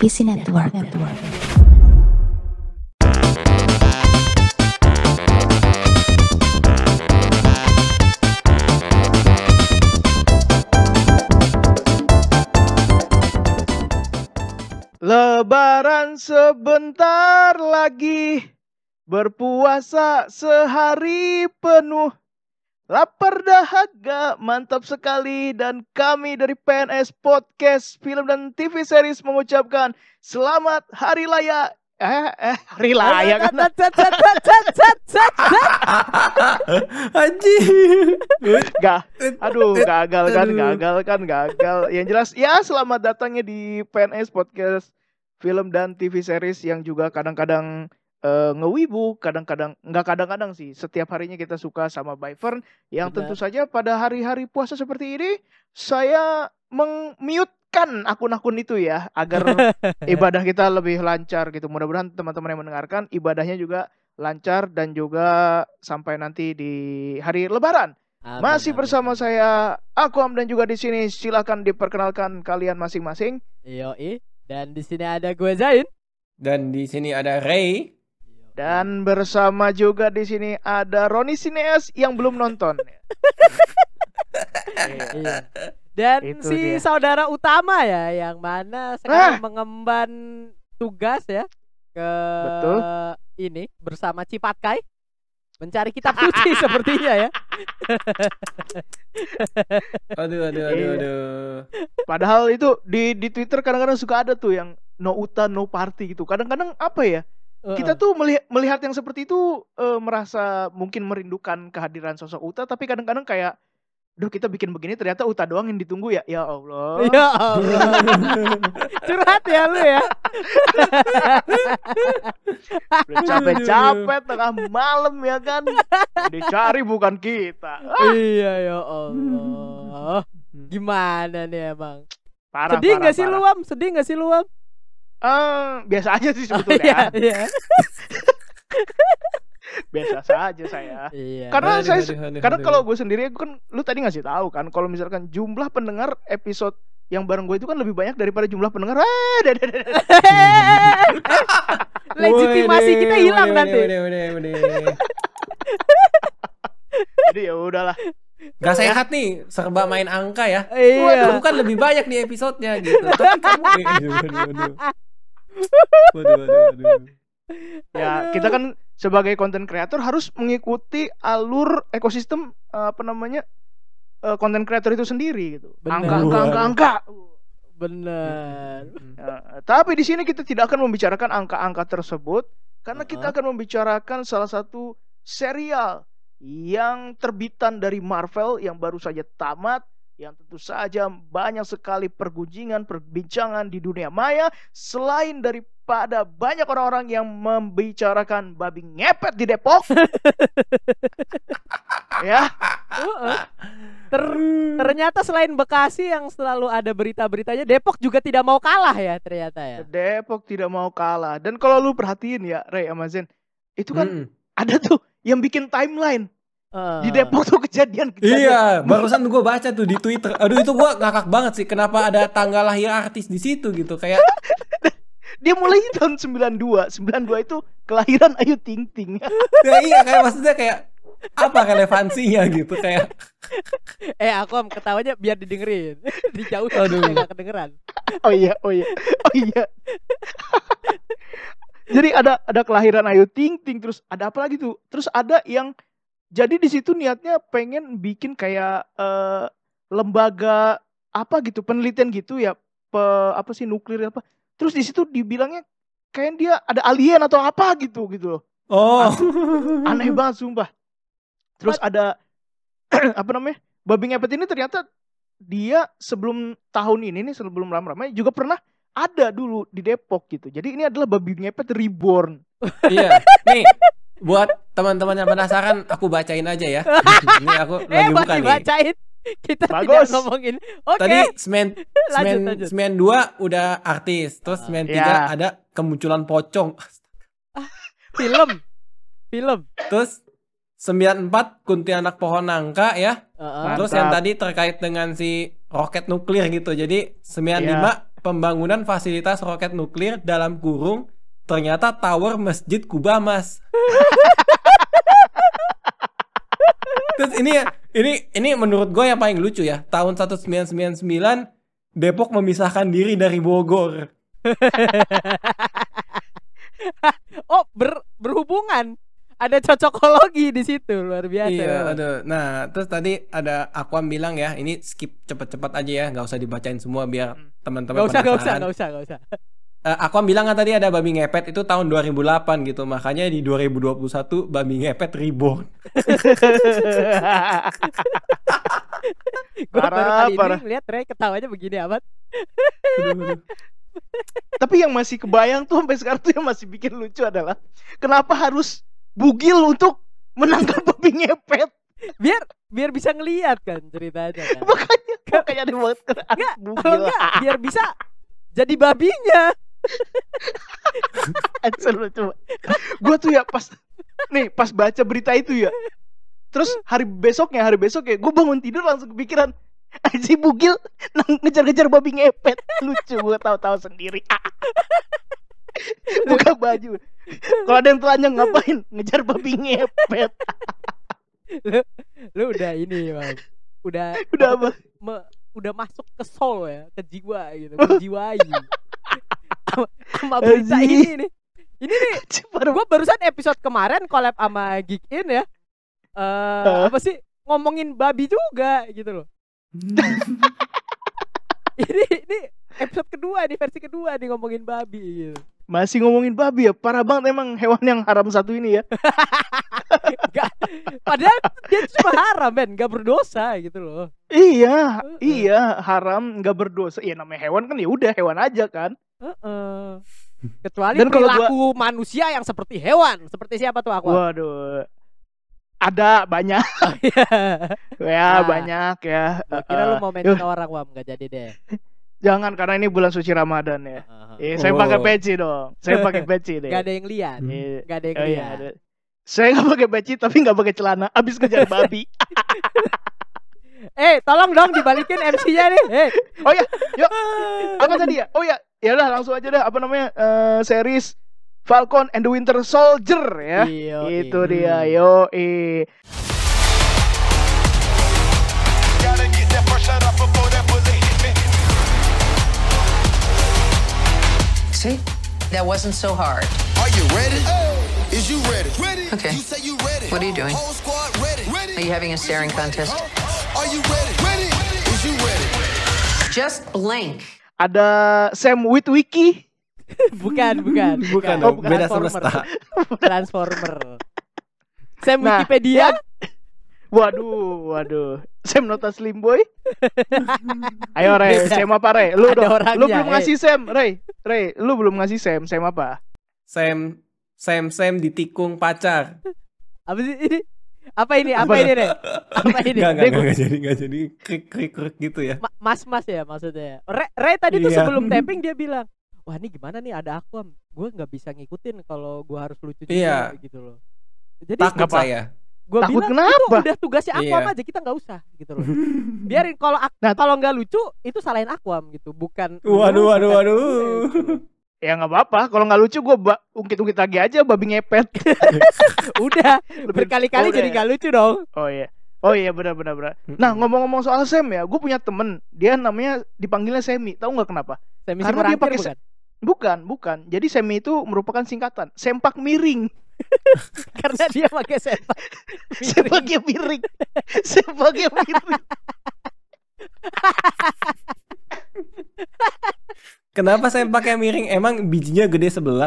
PC Network. Lebaran sebentar lagi Berpuasa sehari penuh Lapar dahaga mantap sekali. Dan kami dari PNS Podcast Film dan TV Series mengucapkan Selamat Hari Raya. Eh, eh Hari Raya kan. Gak, aduh gagal kan, gagal kan, gagal. Yang jelas ya selamat datangnya di PNS Podcast Film dan TV Series yang juga kadang-kadang eh, ngewibu, kadang-kadang nggak kadang-kadang sih. Setiap harinya kita suka sama Byvern yang Benar. tentu saja pada hari-hari puasa seperti ini saya meng-mute-kan akun-akun itu ya agar ibadah kita lebih lancar gitu. Mudah-mudahan teman-teman yang mendengarkan ibadahnya juga lancar dan juga sampai nanti di hari Lebaran. Amin, Masih amin. bersama saya Akwam dan juga di sini silakan diperkenalkan kalian masing-masing. Yoi. Dan di sini ada gue Zain. Dan di sini ada Ray. Dan bersama juga di sini ada Roni Sineas yang belum nonton. Iya. Dan Itu si dia. saudara utama ya yang mana sekarang mengemban tugas ya ke Betul. ini bersama Cipatkai mencari kitab suci sepertinya ya. Aduh, aduh, aduh, Iya. aduh. Padahal itu di di Twitter kadang-kadang suka ada tuh yang no uta no party gitu. Kadang-kadang apa ya? Kita tuh melihat melihat yang seperti itu eh, merasa mungkin merindukan kehadiran sosok Uta tapi kadang-kadang kayak Duh kita bikin begini ternyata Uta doang yang ditunggu ya. Ya Allah. Ya Allah. Curhat ya lu ya. Udah capek-capek tengah malam ya kan. Dicari bukan kita. Ah, iya ya Allah. Gimana nih emang? parah, Sedih parah, nggak sih parah. lu Am? Sedih nggak sih lu Eh, biasa aja sih Iya, sebetulnya. iya. biasa saja saya. Iya. Karena Aduh, saya aduh, aduh, karena kalau gue sendiri gue kan lu tadi ngasih tahu kan kalau misalkan jumlah pendengar episode yang bareng gue itu kan lebih banyak daripada jumlah pendengar. Dah. Legitimasi kita hilang nanti. Jadi ya udahlah. Gak sehat nih, serba main angka ya. Iya. Kamu kan lebih banyak di episodenya gitu. Tapi kamu Eh, aduh, aduh, aduh. Waduh, waduh, waduh. Ya, kita kan sebagai konten kreator harus mengikuti alur ekosistem eh, apa namanya? eh, konten kreator itu sendiri gitu. Angka angka angka angka. Bener. Ya, tapi di sini kita tidak akan membicarakan angka-angka tersebut karena kita akan membicarakan salah satu serial yang terbitan dari Marvel yang baru saja tamat yang tentu saja banyak sekali pergunjingan, perbincangan di dunia maya selain daripada banyak orang-orang yang membicarakan babi ngepet di Depok. ya, Uh-uh. Ter- ternyata selain Bekasi yang selalu ada berita-beritanya, Depok juga tidak mau kalah ya ternyata ya. Depok tidak mau kalah. Dan kalau lu perhatiin ya, Ray sama Zen, itu kan Mm. ada tuh yang bikin timeline Uh, di Depok tuh kejadian kejadian Iya, barusan gue baca tuh di Twitter. Aduh itu gue ngakak banget sih. Kenapa ada tanggal lahir artis di situ gitu? Kayak dia mulai tahun 92 92 itu kelahiran Ayu Ting Ting ya iya kayak maksudnya kayak apa relevansinya gitu kayak Eh aku am ketawanya biar didengerin. Dijauh Aduh. nggak kedengeran. oh iya oh iya oh iya jadi ada ada kelahiran Ayu Ting Ting terus ada apa lagi tuh terus ada yang jadi di situ niatnya pengen bikin kayak eh, lembaga apa gitu penelitian gitu ya pe, apa sih nuklir apa. Terus di situ dibilangnya kayak dia ada alien atau apa gitu gitu loh. Oh. Aneh banget sumpah. Terus ada apa namanya babi ngepet ini ternyata dia sebelum tahun ini nih sebelum lama-lama juga pernah ada dulu di Depok gitu. Jadi ini adalah babi ngepet reborn. Iya nih buat teman-teman yang penasaran aku bacain aja ya ini aku Eh lagi buka masih nih bacain. Kita Bagus. tidak ngomongin. Oke. tadi semen semen lanjut. semen dua udah artis terus semen Ya. tiga ada kemunculan pocong film. Film. terus sembilan empat kuntilanak pohon nangka ya Heeh. terus Mantap. yang tadi terkait dengan si roket nuklir gitu jadi sembilan lima pembangunan fasilitas roket nuklir dalam kurung ternyata tower Masjid Kubamas. Terus ini ya, ini ini menurut gue yang paling lucu ya. Tahun 1999 Depok memisahkan diri dari Bogor. Oh, ber, berhubungan. Ada cocokologi di situ, luar biasa. Iya, aduh. Nah, terus tadi ada Aquam bilang ya, ini skip cepet-cepet aja ya, nggak usah dibacain semua biar Hmm. teman-teman Gak usah, gak usah, gak usah, gak usah. Eh, Aquam bilang kan tadi ada babi ngepet itu tahun 2008 gitu, makanya di 2021 babi ngepet reborn. Gue baru Parah, kali parah. ini lihat Ray ketawanya begini amat. Tapi yang masih kebayang tuh sampai sekarang tuh yang masih bikin lucu adalah kenapa harus bugil untuk menangkap babi ngepet? Biar biar bisa ngelihat kan ceritanya kan. Makanya makanya ada banget kan Enggak, bugil. Enggak biar bisa jadi babinya. Seru coba. Gua tuh ya pas nih pas baca berita itu ya. Terus hari besoknya, hari besok ya, gue bangun tidur langsung kepikiran si bugil ngejar-ngejar babi ngepet lucu gue tahu-tahu sendiri buka baju kalau ada yang telanjang ngapain ngejar babi ngepet Lu udah ini, Bang. Udah udah apa me- udah masuk ke soul ya, ke jiwa gitu, menjiwai. Sama- berita ini nih. Ini nih Baru- gue barusan episode kemarin collab sama Geek In ya. Eh Hah? apa sih ngomongin babi juga gitu loh. ini ini episode kedua nih versi kedua nih ngomongin babi gitu. masih ngomongin babi ya parah banget emang hewan yang haram satu ini ya Nggak- padahal dia cuma haram men, gak berdosa gitu loh. iya iya haram nggak berdosa iya namanya hewan kan ya udah hewan aja kan Heeh. Kecuali Dan kalau gua- perilaku manusia yang seperti hewan, seperti siapa tuh aku? waduh ada banyak Ah. ya banyak ya Kira lu Eh, mau mention orang wam gak jadi deh. jangan karena ini bulan suci ramadan ya Heeh. Eh, saya pakai Oh. peci dong. Saya pakai peci deh. Gak ada yang lihat, Eh, gak ada yang oh iya, lihat. ada. Saya nggak pakai peci tapi nggak pakai celana. Abis ngejar babi. Eh, tolong dong dibalikin MC-nya nih. Eh, Oh ya, yuk. Apa tadi ya? Oh ya, ya udah langsung aja dah. Apa namanya? Eh, series Falcon and the Winter Soldier ya. Iyo, Itu iyo. dia. Yo, eh. See? That wasn't so hard. Are you ready? Is you ready? Ready. Okay. You say you ready. What are you doing? Are you having a staring contest? Are you ready? Ready. Is you ready? Just blink. Ada Sam Witwicky. bukan, bukan, Bukan Oh, bukan. beda Transformer. semesta. Transformer. Sam Nah, Wikipedia. Waduh, waduh. Sam Nota Slim Boy. Ayo Ray. Sam apa Ray? Lu Ada dong. orangnya, Lu belum eh. ngasih Sam, Ray. Ray, lu belum ngasih Sam. Sam apa? Sam Sam Sam ditikung pacar. Apa sih ini? Apa ini? Apa, Apa ini deh? Apa ini? Enggak, enggak, Dia- enggak, jadi enggak jadi krik krik krik gitu ya. Ma- Mas-mas ya maksudnya. Ray, Ray tadi tuh Iya. sebelum tapping dia bilang, "Wah, ini gimana nih ada aku, Gue nggak bisa ngikutin kalau gue harus lucu juga Iya. gitu loh." Jadi Takut Kenapa? saya. gue Takut bilang kenapa? itu udah tugasnya Aquam Iya. aja kita nggak usah gitu loh. Biarin kalau Nah. kalau nggak lucu itu salahin Aquam gitu, bukan Waduh, waduh, waduh. gitu. Ya nggak apa-apa. Kalau nggak lucu gue ungkit-ungkit lagi aja babi ngepet. Udah berkali-kali Oh, udah jadi ya? nggak lucu dong. Oh iya. Oh iya benar benar benar. Nah ngomong-ngomong soal Sam ya, gue punya temen. Dia namanya dipanggilnya Semi. Tahu nggak kenapa? Misi Karena dia pakai bukan? Bukan, bukan. Jadi Semi itu merupakan singkatan sempak miring. Karena dia pakai sepak. Sempaknya miring. Sempaknya miring. Kenapa saya pakai miring? Emang bijinya gede sebelah.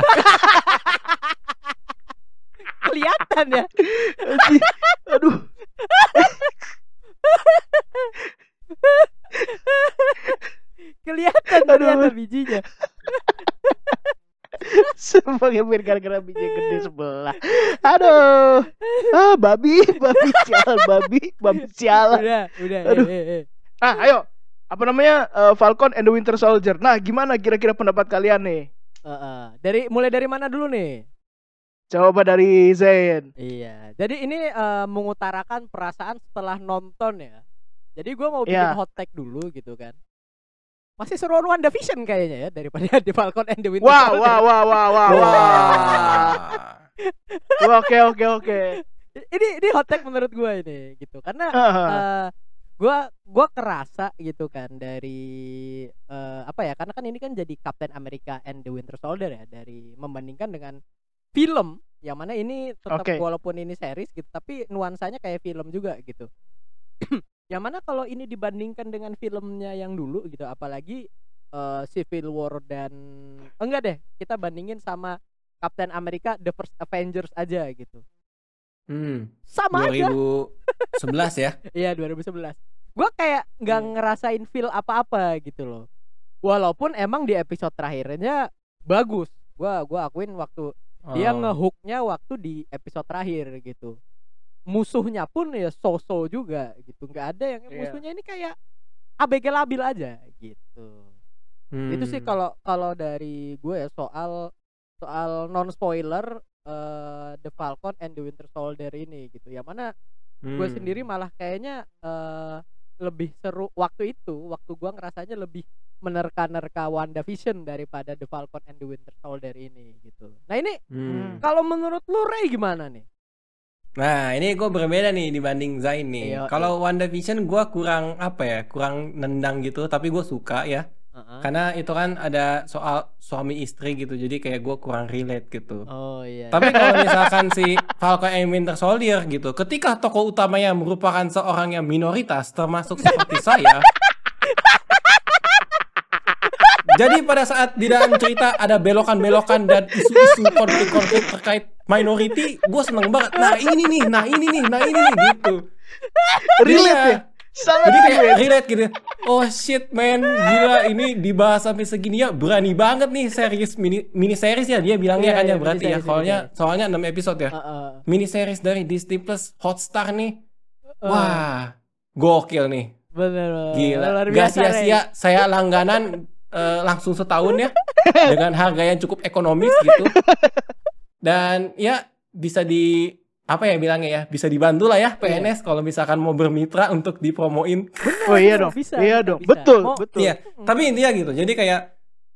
Kelihatan ya. Aduh. Kelihatan Aduh. ternyata bijinya. Sempaknya miring gara-gara bijinya gede sebelah. Aduh. Ah babi, babi sialan, babi, babi sialan. Udah, udah. Aduh. Eh, eh, eh. Ah, ayo. Apa namanya? Eh, Falcon and the Winter Soldier. Nah, gimana kira-kira pendapat kalian nih? Eh, eh. Dari mulai dari mana dulu nih? Coba dari Zain. Iya. Jadi ini eh, mengutarakan perasaan setelah nonton ya. Jadi gua mau bikin Iya. hot take dulu gitu kan. masih seruan WandaVision kayaknya ya daripada The Falcon and the Winter Wah, Soldier. wah, wah, wah, wah, wah. Oke, oke, oke. Ini ini hot take menurut gue ini gitu karena Haha. eh gua gua kerasa gitu kan dari eh, apa ya karena kan ini kan jadi Captain America and the Winter Soldier ya dari membandingkan dengan film yang mana ini tetap Oke. walaupun ini series gitu tapi nuansanya kayak film juga gitu. Yang mana kalau ini dibandingkan dengan filmnya yang dulu gitu apalagi eh, Civil War dan enggak deh kita bandingin sama Captain America The First Avengers aja gitu. Hmm, sama aja 2011 ya. Iya 2011 Gua kayak nggak Iya. ngerasain feel apa-apa gitu loh Walaupun emang di episode terakhirnya bagus Gua gua akuin waktu dia Oh. ngehooknya waktu di episode terakhir gitu Musuhnya pun ya so-so juga gitu nggak ada yang Iya. musuhnya ini kayak ABG labil aja gitu Itu sih Hmm. kalau kalau dari gue ya soal soal non spoiler The Falcon and the Winter Soldier ini gitu Yang mana gue Hmm. sendiri malah kayaknya eh lebih seru waktu itu waktu gua ngerasanya lebih menerka-nerka WandaVision daripada The Falcon and the Winter Soldier ini gitu. Nah ini Hmm. kalau menurut lu Ray gimana nih? Nah, ini gue berbeda nih dibanding Zain nih. Iya, Kalau WandaVision gue kurang apa ya, kurang nendang gitu, tapi gue suka ya. Heeh. Karena itu kan ada soal suami istri gitu, jadi kayak gue kurang relate gitu. Oh iya. Tapi kalau misalkan si Falcon and Winter Soldier gitu, ketika tokoh utamanya merupakan seorang yang minoritas, termasuk seperti saya. Jadi pada saat di dalam cerita ada belokan-belokan dan isu-isu konflik-konflik terkait minority, gue seneng banget. Nah ini nih, nah ini nih, nah ini nih gitu. Relate Iya. ya? Sangat Jadi kayak relate. gitu. Oh shit man, gila ini dibahas sampai segini ya berani banget nih series mini mini series ya dia bilangnya Iya, kan ya iya, berarti ya. Soalnya soalnya 6 episode ya. Heeh. Mini series dari Disney Plus Hotstar nih. Heeh. Wah, gokil nih. bener. Gila. Gak sia-sia saya langganan eh, langsung setahun ya dengan harga yang cukup ekonomis gitu. Dan ya bisa di apa ya bilangnya ya bisa dibantu lah ya PNS kalau misalkan mau bermitra untuk dipromoin Oh iya dong. Bisa, iya dong. bisa. Betul, Mau- betul. Iya, tapi intinya gitu. Jadi kayak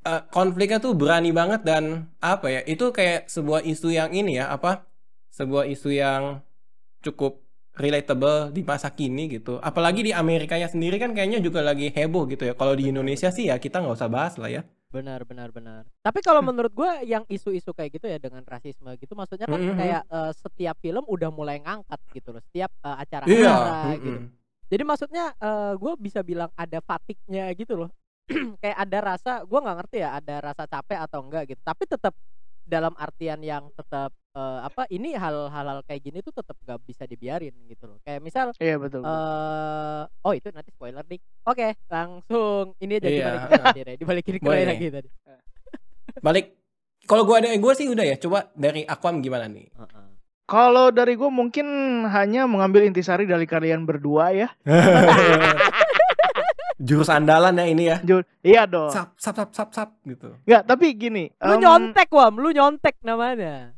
eh, konfliknya tuh berani banget dan apa ya? Itu kayak sebuah isu yang ini ya, apa? Sebuah isu yang cukup relatable di masa kini gitu. Apalagi di Amerikanya sendiri kan kayaknya juga lagi heboh gitu ya. Kalau di Indonesia sih ya kita nggak usah bahas lah ya. Benar, benar, benar. Tapi kalau Hmm. menurut gua yang isu-isu kayak gitu ya dengan rasisme gitu, maksudnya kan Mhm. kayak eh, setiap film udah mulai ngangkat gitu loh, setiap eh, acara Iya. acara gitu. mm-mm. Jadi maksudnya gue bisa bilang ada fatiknya gitu loh. kayak ada rasa, gue nggak ngerti ya, ada rasa capek atau enggak gitu. Tapi tetap dalam artian yang tetap eh, apa ini hal-hal kayak gini tuh tetap gak bisa dibiarin gitu loh. Kayak misal Iya, betul. betul. eh oh itu nanti spoiler dik. Oke, langsung ini aja Iya. dibalikin Ray. dibalikin ke nih. lagi tadi. Balik. Kalau gua ada gue sih udah ya. Coba dari Aquam gimana nih? Heeh. Kalau dari gue mungkin hanya mengambil intisari dari kalian berdua ya. Jurus andalan ya ini ya. Jul. Iya dong. Sap sap sap sap sap gitu. Enggak, tapi gini. Lu em, nyontek Wam, lu nyontek namanya.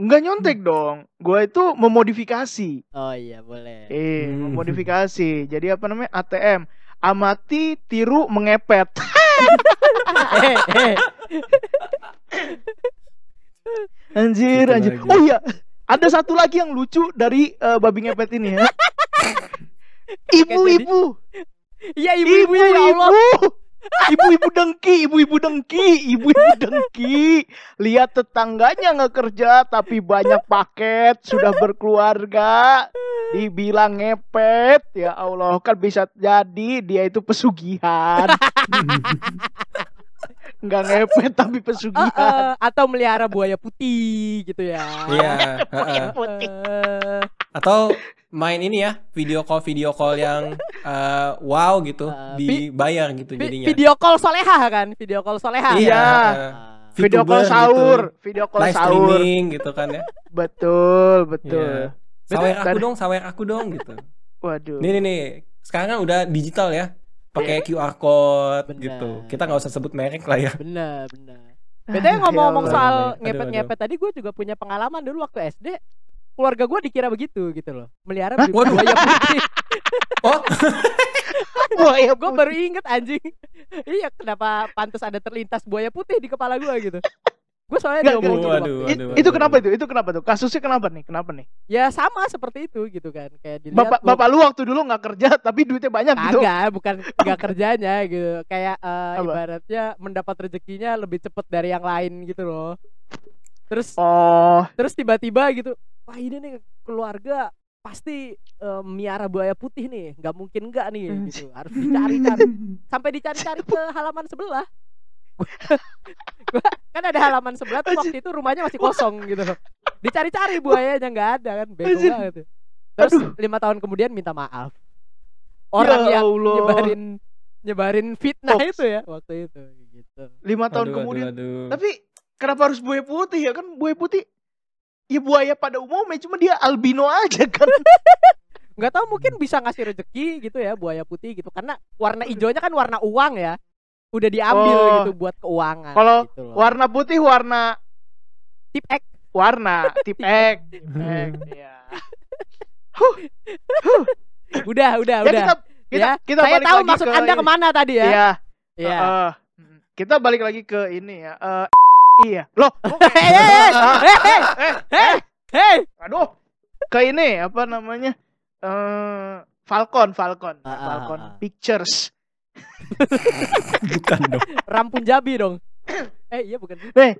Enggak nyontek dong. Gua itu memodifikasi. Oh iya boleh. Eh, Hmm. memodifikasi. Jadi apa namanya? ATM. Amati, tiru, mengepet. eh, eh. Anjir, anjir. lagi. Oh iya, ada satu lagi yang lucu dari eh, babi ngepet ini ya. Ibu-ibu, Iya ibu-ibunya ya Allah. ibu-ibu. Ibu-ibu dengki, ibu-ibu dengki, ibu-ibu dengki. Lihat tetangganya nggak kerja tapi banyak paket, sudah berkeluarga. Dibilang ngepet, ya Allah kan bisa jadi dia itu pesugihan. Nggak ngepet tapi pesugihan. eh, atau melihara buaya putih gitu ya. Iya, heeh. Eh, Atau main ini ya, video call video call yang eh, wow gitu, Eh, vi- dibayar gitu vi- jadinya. video call soleha kan? Video call soleha. Iya. Ah. Video call VTuber sahur, gitu. video call live sahur. streaming gitu kan ya. Betul, betul. Iya. Sawer aku dong, sawer aku dong gitu. Waduh. Nih nih nih, sekarang kan udah digital ya, pakai QR code Benar. gitu. Kita nggak usah sebut merek lah ya. Bener, bener. Btw ngomong-ngomong Ya soal Allah. Aduh, ngepet-ngepet tadi gue juga punya pengalaman dulu waktu SD. Keluarga gue dikira begitu gitu loh. Melihara Hah? Waduh. buaya putih. Oh, buaya gue baru inget anjing iya kenapa pantas ada terlintas buaya putih di kepala gue gitu gue soalnya nggak. waktu Waduh, I- waduh, itu waduh. kenapa itu? Itu kenapa tuh? Kasusnya kenapa nih? Kenapa nih? ya sama seperti itu gitu kan kayak dilihat Bapak gua- bapak lu waktu dulu nggak kerja tapi duitnya banyak gitu. Kagak, bukan nggak kerjanya gitu. Kayak Apa? ibaratnya mendapat rezekinya lebih cepet dari yang lain gitu loh. Terus Oh, terus tiba-tiba gitu, wah ini nih keluarga pasti eh, miara buaya putih nih, nggak mungkin nggak nih gitu. Harus dicari-cari sampai dicari-cari ke halaman sebelah. Gua kan ada halaman sebelah tuh waktu itu rumahnya masih kosong gitu. Dicari-cari buayanya nggak ada kan, bego banget. tuh. Terus Aduh. lima tahun kemudian minta maaf. Orang Ya yang Allah. nyebarin nyebarin fitnah Hoax. itu ya waktu itu gitu. lima tahun Aduh, kemudian. aduh, aduh. Tapi kenapa harus buaya putih ya kan? Buaya putih ya buaya pada umumnya cuma dia albino aja kan. nggak tahu mungkin bisa ngasih rezeki gitu ya buaya putih gitu karena warna hijaunya kan warna uang ya udah diambil Oh. gitu buat keuangan Kalau gitu loh. Warna putih warna tip X warna tip X. Tip X, ya. udah udah Ya, udah kita kita, ya kita saya balik tahu lagi maksud ke anda ini. ke mana tadi ya Iya. Iya. eh, kita balik lagi ke ini ya. Eh, iya. Loh, Hei, hei, hei, hei, hei, eh, hei, hei. Aduh. Ke ini apa namanya? Eh Falcon, Falcon. Ah, ah, Falcon ah, ah. Pictures. Bukan dong. rampun jabi dong eh iya bukan Nih,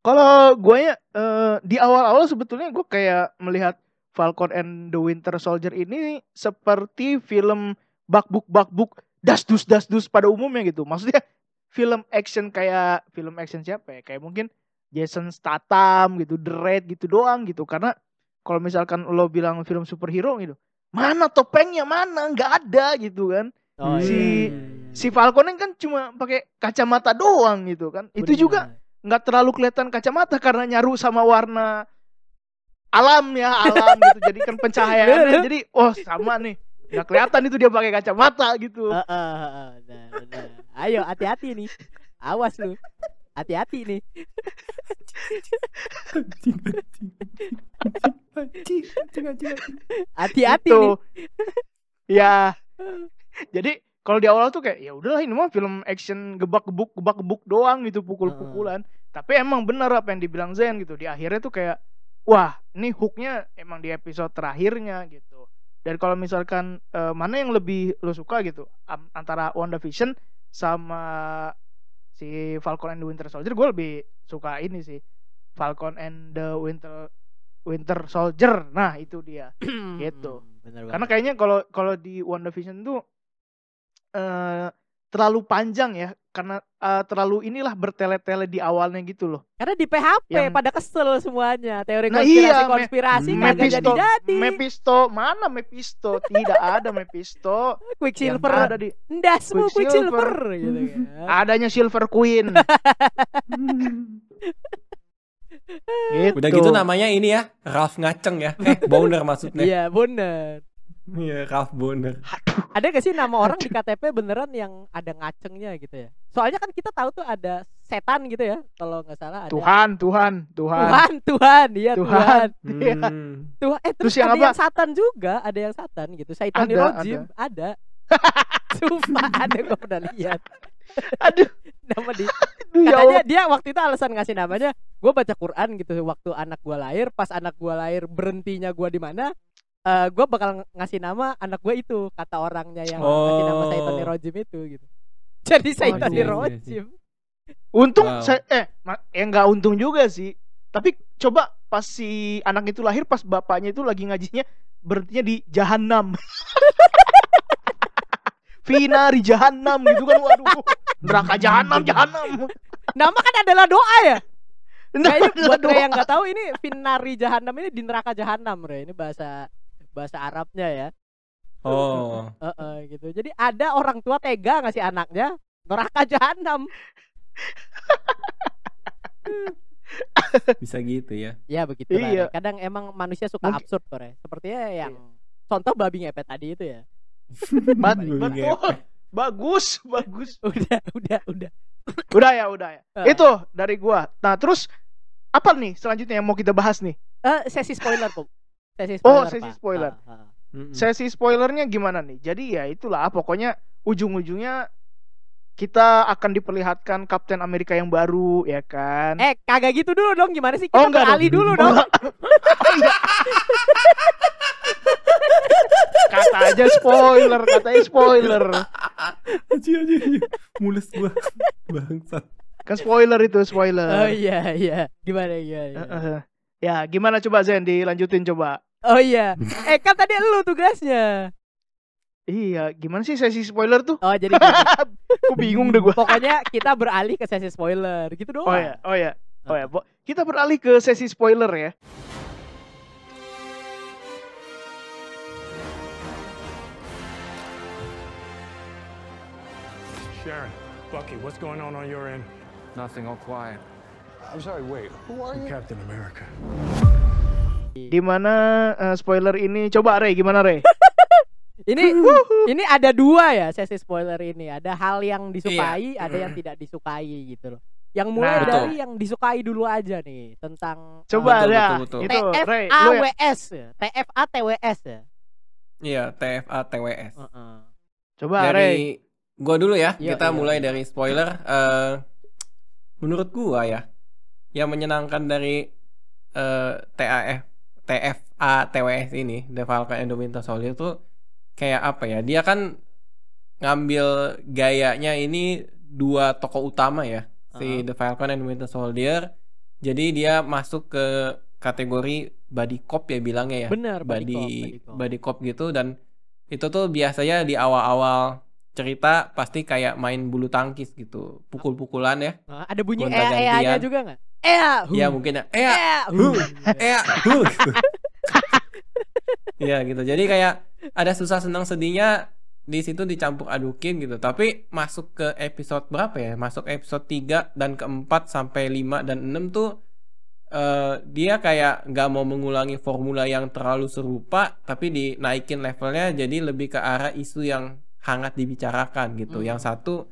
kalau gue ya eh, di awal-awal sebetulnya gue kayak melihat Falcon and the Winter Soldier ini seperti film bakbuk bakbuk dasdus dasdus pada umumnya gitu. Maksudnya film action kayak film action siapa ya? Kayak mungkin Jason Statham gitu, The Raid gitu doang gitu. Karena kalau misalkan lo bilang film superhero gitu, mana topengnya mana? nggak ada gitu kan. oh, Si- iya. Si Falcon ini kan cuma pakai kacamata doang gitu kan. Itu Bener. juga nggak terlalu kelihatan kacamata karena nyaru sama warna alam ya alam gitu jadi kan pencahayaannya jadi oh sama nih nggak kelihatan itu dia pakai kacamata gitu Heeh, heeh, benar, benar. Ayo hati-hati nih. Awas lu. Hati-hati nih. Hati-hati nih. ya jadi kalau di awal tuh kayak ya udahlah ini mah film action gebak-gebuk gebak-gebuk doang gitu pukul-pukulan. Tapi emang bener apa yang dibilang Zen gitu. Di akhirnya tuh kayak wah ini hooknya emang di episode terakhirnya gitu. Dan kalau misalkan eh, mana yang lebih lo suka gitu antara WandaVision sama si Falcon and the Winter Soldier gue lebih suka ini sih. Falcon and the Winter Winter Soldier. Nah itu dia. Gitu. Bener karena kayaknya kalau kalau di WandaVision tuh eh terlalu panjang ya karena eh, terlalu inilah bertele-tele di awalnya gitu loh. Karena di PHP Yang- pada kesel semuanya. Teori Nah, konspirasi iya, Me- konspirasi kagak Mephisto, jadi-jadi. Mephisto, mana Mephisto? Tidak ada Mephisto. Quicksilver ada di ndasmu Quicksilver. Quicksilver gitu kan. adanya Silver Queen. gitu. Udah gitu namanya ini ya, Ralph ngaceng ya. Eh, boner maksudnya. Iya bener. Iya, Ralph boner. Ada gak sih nama orang di KTP beneran yang ada ngacengnya gitu ya? Soalnya kan kita tahu tuh ada setan gitu ya. Kalau nggak salah ada Tuhan, Tuhan, Tuhan. Tuhan, Tuhan, iya Tuhan. Tuhan. Iya. Hmm. Tuhan. Eh terus, Terus yang ada apa? yang satan juga, ada yang satan gitu. Saitani Ada, Rojim, ada. Sumpah ada gue pernah lihat. Aduh, Nama di aduh ya katanya Allah. dia waktu itu alasan ngasih namanya gue baca Quran gitu waktu anak gue lahir pas anak gue lahir berhentinya gue di mana eh gue bakal ngasih nama anak gue itu kata orangnya yang ngasih nama Oh. Saitani Rojim itu gitu jadi iya, iya, Rojim Untung Wow. saya eh ya nggak untung juga sih. Tapi coba pas si anak itu lahir pas bapaknya itu lagi ngajinya berhentinya di jahanam. Finari jahanam gitu kan waduh. Neraka jahanam jahanam. nama kan adalah doa ya Nah, kayaknya buat doa. Ray yang nggak tahu ini Finari Jahanam ini di neraka Jahanam Ray ini bahasa bahasa Arabnya ya Oh. Heeh, gitu jadi ada orang tua tega ngasih anaknya neraka Jahanam Bisa gitu ya. Ya begitu lah. Iya. Kadang emang manusia suka Mungkin- absurd kok, Ray. Sepertinya yang Iya. contoh babi ngepet tadi itu ya. Bat- Babi betul. ngepet. Bagus, bagus. Udah, udah, udah. Udah ya, udah ya. Eh. Itu dari gua. Nah, terus apa nih selanjutnya yang mau kita bahas nih? Eh, sesi spoiler, Pum. Sesi Oh, spoiler. sesi Pak. spoiler. Ah, ah. Mm-mm. sesi spoilernya gimana nih? Jadi ya itulah pokoknya ujung-ujungnya kita akan diperlihatkan Kapten Amerika yang baru ya kan. Eh, kagak gitu dulu dong. Gimana sih? Oh, Kita enggak beralih dong. dulu Oh, dong. enggak. Oh, iya. Kata aja spoiler, katanya spoiler. Aji, aji, aji. Mules gua. Bangsat. Kan spoiler itu Oh spoiler. iya, iya. Gimana ya? Eh, eh. Ya, gimana coba Zen dilanjutin coba. Oh iya. Eh, kan tadi lu tugasnya. Iya, gimana sih sesi spoiler tuh? Oh, jadi. Aku bingung deh gua. Pokoknya kita beralih ke sesi spoiler gitu doang. Oh ya, oh ya. Oh ya, Bo- kita beralih ke sesi spoiler ya. Sharon, Bucky, what's going on on your end? Nothing, all quiet. I'm sorry, wait, who are you? Captain America. Di mana eh, spoiler ini? Coba Ray, gimana Ray? Ini ini ada dua ya sesi spoiler ini. Ada hal yang disukai, Iya. ada yang tidak disukai gitu loh. Yang mulai Nah. dari yang disukai dulu aja nih tentang Coba Betul, ya. betul, betul. Itu Ray, lu ya. TFAWS ya. TFATWS ya. Iya, TFA TWS. Heeh. Coba Ray. Dari gua dulu ya. Iya, kita iya, mulai iya. dari spoiler. eh menurut gua ya, yang menyenangkan dari eh TAF TFA TWS ini, The Falcon and the Winter Soldier tuh kayak apa ya? Dia kan ngambil gayanya ini dua tokoh utama ya, si The Falcon and the Winter Soldier. Jadi dia masuk ke kategori body cop ya bilangnya ya Bener, body cop. body cop gitu dan itu tuh biasanya di awal-awal cerita pasti kayak main bulu tangkis gitu pukul-pukulan ya Nah, ada bunyi Gonta-gantian. ea-ea-nya juga nggak? Ea. ya mungkin ya eh Ea. hu eh hu ya gitu jadi kayak ada susah senang sedihnya di situ dicampur adukin gitu tapi masuk ke episode berapa ya masuk episode 3 dan keempat sampai 5 dan 6 tuh eh, dia kayak nggak mau mengulangi formula yang terlalu serupa tapi dinaikin levelnya jadi lebih ke arah isu yang hangat dibicarakan gitu Hmm. yang satu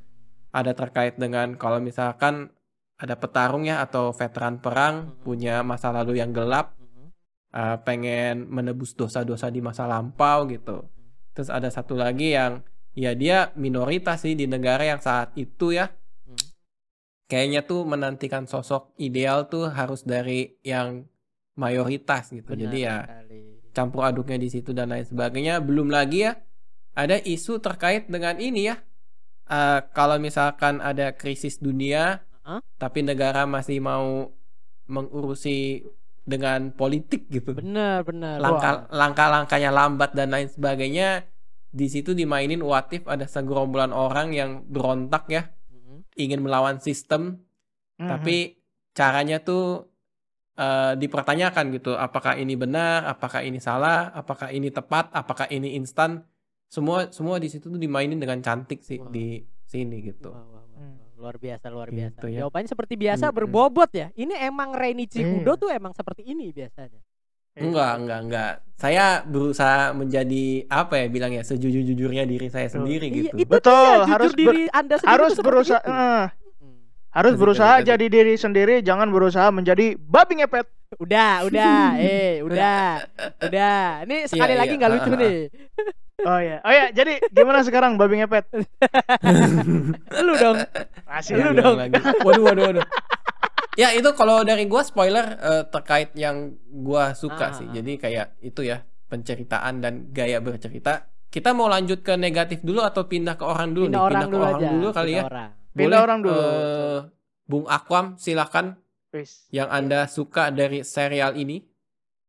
ada terkait dengan kalau misalkan ada petarung ya atau veteran perang Hmm. punya masa lalu yang gelap Mhm. uh, pengen menebus dosa-dosa di masa lampau gitu. Terus ada satu lagi yang ya dia minoritas sih di negara yang saat itu ya. Hmm. Kayaknya tuh menantikan sosok ideal tuh harus dari yang mayoritas gitu. Benar Jadi ya sekali. campur aduknya di situ dan lain sebagainya. Belum lagi ya ada isu terkait dengan ini ya. Uh, kalau misalkan ada krisis dunia, Heeh. tapi negara masih mau mengurusi dengan politik gitu. Bener bener. Langkah langkah-langkahnya lambat dan lain sebagainya. Di situ dimainin what if ada segerombolan orang yang berontak ya, Mhm. ingin melawan sistem, Mhm. tapi caranya tuh eh, dipertanyakan gitu apakah ini benar apakah ini salah apakah ini tepat apakah ini instan semua semua di situ tuh dimainin dengan cantik sih Wah. di sini gitu wah, wah, Hmm. wah. Luar biasa, luar Gitu biasa. ya. Jawabannya seperti biasa Mm-mm. berbobot ya. Ini emang Renichi Kudo Iya. tuh emang seperti ini biasanya. enggak enggak enggak saya berusaha menjadi apa ya bilangnya sejujur-jujurnya diri saya sendiri Iya, gitu itu Betul, dia, harus ber- diri Anda sendiri harus berusaha itu. Hmm. harus berusaha jadi diri sendiri, jangan berusaha menjadi babi ngepet. Udah, udah, eh, udah, udah. Ini sekali Iya, lagi iya. nggak lucu Ah, ah, nih. Oh ya. Oh ya, jadi gimana sekarang babi ngepet? Lu dong. Masih Lu dong. lagi. Waduh, waduh, waduh. Ya itu kalau dari gua spoiler eh, terkait yang gua suka Ah, sih. ah, Jadi kayak itu ya penceritaan dan gaya bercerita. Kita mau lanjut ke negatif dulu atau pindah ke orang dulu Pindah nih? orang pindah dulu ke orang aja. dulu kali pindah ya. orang. Pindah orang dulu. eh, Bung Akwam silakan yang Anda suka dari serial ini.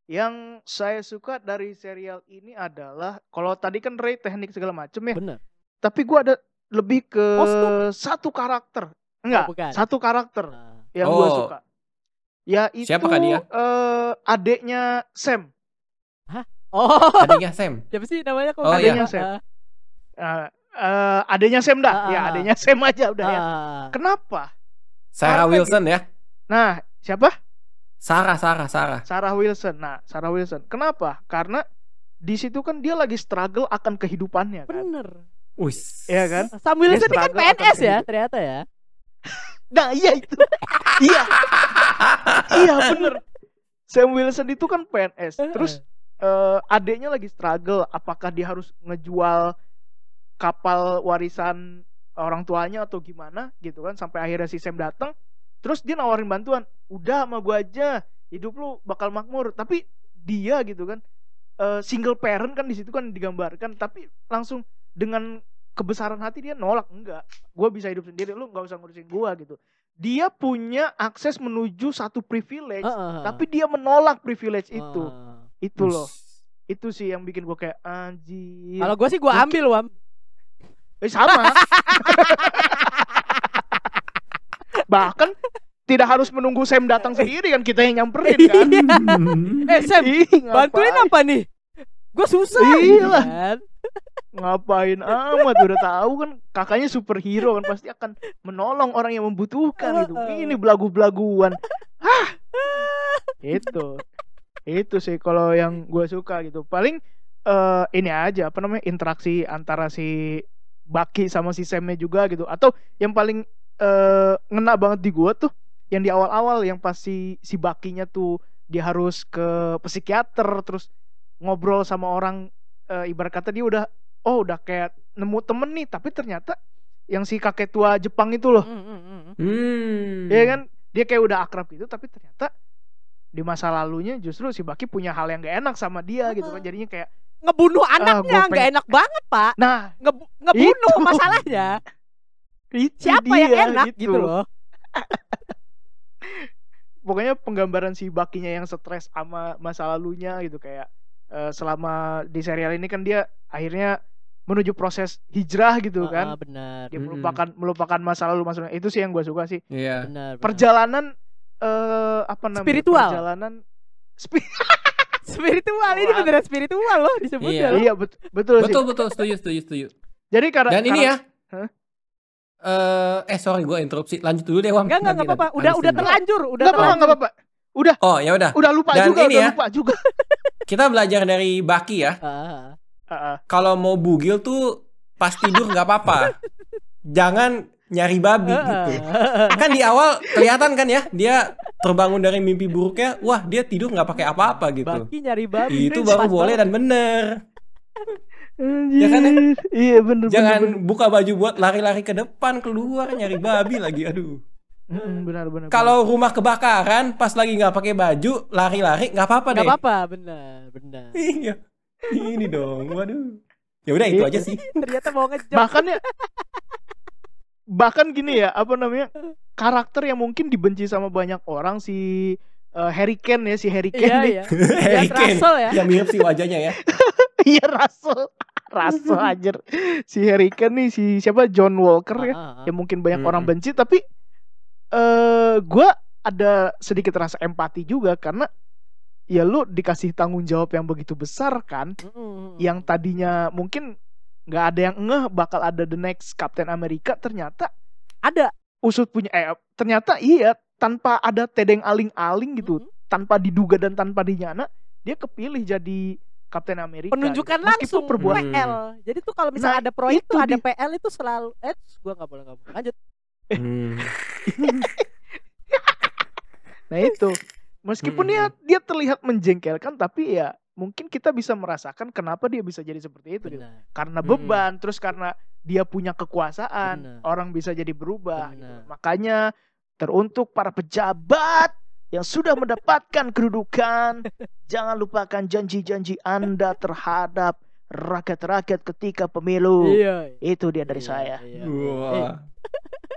Yang saya suka dari serial ini adalah kalau tadi kan Ray teknik segala macem ya. Bener. Tapi gua ada lebih ke Kostum. satu karakter. Enggak, Oh, bukan. satu karakter Nah, yang gua Oh. suka. Ya itu Siapakah dia? eh, adeknya Sam. Oh, Adanya Sam. siapa sih namanya kok? Oh, iya. ada? Sam. Eh, adeknya Sam dah. Ah, ya, ah, ah. adeknya Sam aja udah ya. Ah, Kenapa? Sarah Karena Wilson ya. Nah, siapa? Sarah, Sarah, Sarah. Sarah Wilson. Nah, Sarah Wilson. Kenapa? Karena di situ kan dia lagi struggle akan kehidupannya kan. bener. Wis. Iya kan? Sam Wilson ini kan PNS ya ternyata ya. Nah, iya itu. iya. iya, bener. Sam Wilson itu kan PNS. Terus eh, adiknya lagi struggle apakah dia harus ngejual kapal warisan orang tuanya atau gimana gitu kan sampai akhirnya si Sam datang terus dia nawarin bantuan udah sama gua aja hidup lu bakal makmur tapi dia gitu kan eh, single parent kan di situ kan digambarkan tapi langsung dengan kebesaran hati dia nolak enggak gua bisa hidup sendiri lu nggak usah ngurusin gua gitu dia punya akses menuju satu privilege Heeh. tapi dia menolak privilege itu Wah. itu loh itu sih yang bikin gua kayak anjir Kalau gue sih gue ambil wam. Eh, sama. Bahkan tidak harus menunggu Sam datang sendiri kan kita yang nyamperin kan. Eh Sam, bantuin apa nih? Gue susah. Iya lah. kan. Ngapain amat udah tahu kan kakaknya superhero kan pasti akan menolong orang yang membutuhkan gitu. Ini belagu-belaguan. Hah. Itu. Itu sih kalau yang gue suka gitu. Paling eh ini aja apa namanya interaksi antara si Baki sama si Samnya juga gitu. Atau yang paling eh ngena banget di gua tuh yang di awal-awal yang pas si si Bakinya tuh dia harus ke psikiater terus ngobrol sama orang eh, ibarat kata dia udah oh udah kayak nemu temen nih tapi ternyata yang si kakek tua Jepang itu loh Hmm, ya kan dia kayak udah akrab gitu tapi ternyata di masa lalunya justru si Baki punya hal yang gak enak sama dia gitu kan jadinya kayak Ngebunuh Ah, anaknya pengen- enak banget pak. nah Ngebu- ngebunuh Itu. masalahnya. itu Siapa dia, yang enak gitu loh. pokoknya penggambaran si Bakinya yang stres sama masa lalunya gitu kayak eh, selama di serial ini kan dia akhirnya menuju proses hijrah gitu Ah, kan benar. dia melupakan melupakan masa lalu masa lalu. itu sih yang gue suka sih Iya. Benar. benar. perjalanan eh apa namanya Spiritual. perjalanan spi- spiritual ini beneran spiritual loh disebutnya. Iya. loh. iya bet- betul, sih Betul betul setuju setuju setuju. jadi karena Dan ini ya. Hah? Eh eh sorry gue interupsi. Lanjut dulu deh, Wam. Enggak enggak enggak apa-apa. Udah udah terlanjur, udah nggak apa-apa terlanjur. nggak apa-apa udah Oh, ya udah. udah lupa Dan juga ini udah ya. lupa juga Kita belajar dari Baki ya. Ah. Ah, ah. Kalau mau bugil tuh pas tidur nggak apa-apa. Jangan nyari babi Ah, gitu. Kan di awal kelihatan kan ya, dia terbangun dari mimpi buruknya, wah dia tidur nggak pakai apa-apa gitu. Baki nyari babi. Itu baru boleh dan bener. Anjir. Ya kan, ya? iya bener Jangan bener, buka baju buat lari-lari ke depan keluar nyari babi lagi. Aduh. bener. Benar benar Kalau rumah kebakaran pas lagi nggak pakai baju lari-lari nggak apa-apa Enggak deh. apa-apa, benar, benar. Iya. Ini dong. Waduh. Ya udah itu aja sih. Ternyata mau ngejok. bahkan ya bahkan gini ya apa namanya karakter yang mungkin dibenci sama banyak orang si eh, Harry Kane ya si Harry Kane Iya, iya. Harry Kane. Russell ya. Yang mirip sih wajahnya ya. iya Russell Russell anjir si Harry Kane nih si siapa John Walker ya Ah, ah, ah. yang mungkin banyak orang Mm-mm. benci tapi eh gua ada sedikit rasa empati juga karena ya lu dikasih tanggung jawab yang begitu besar kan Mm-mm. yang tadinya mungkin nggak ada yang ngeh bakal ada the next Captain America ternyata ada usut punya eh ternyata iya tanpa ada tedeng aling-aling gitu Mm-mm. tanpa diduga dan tanpa dinyana dia kepilih jadi Captain America penunjukan gitu. Meskipun langsung perbuatan Hmm. PL. Jadi tuh kalau misalnya Nah, ada proyek itu tuh ada dia. PL itu selalu eh gua nggak boleh ngomong. Lanjut. Hmm. nah itu meskipun Mm-mm. dia dia terlihat menjengkelkan tapi ya mungkin kita bisa merasakan kenapa dia bisa jadi seperti itu gitu. Karena Mm-mm. beban terus karena dia punya kekuasaan Benar. orang bisa jadi berubah gitu. Makanya teruntuk para pejabat yang sudah mendapatkan kedudukan jangan lupakan janji-janji anda terhadap rakyat-rakyat ketika pemilu Iya. itu dia dari Iya, saya iya. Wah.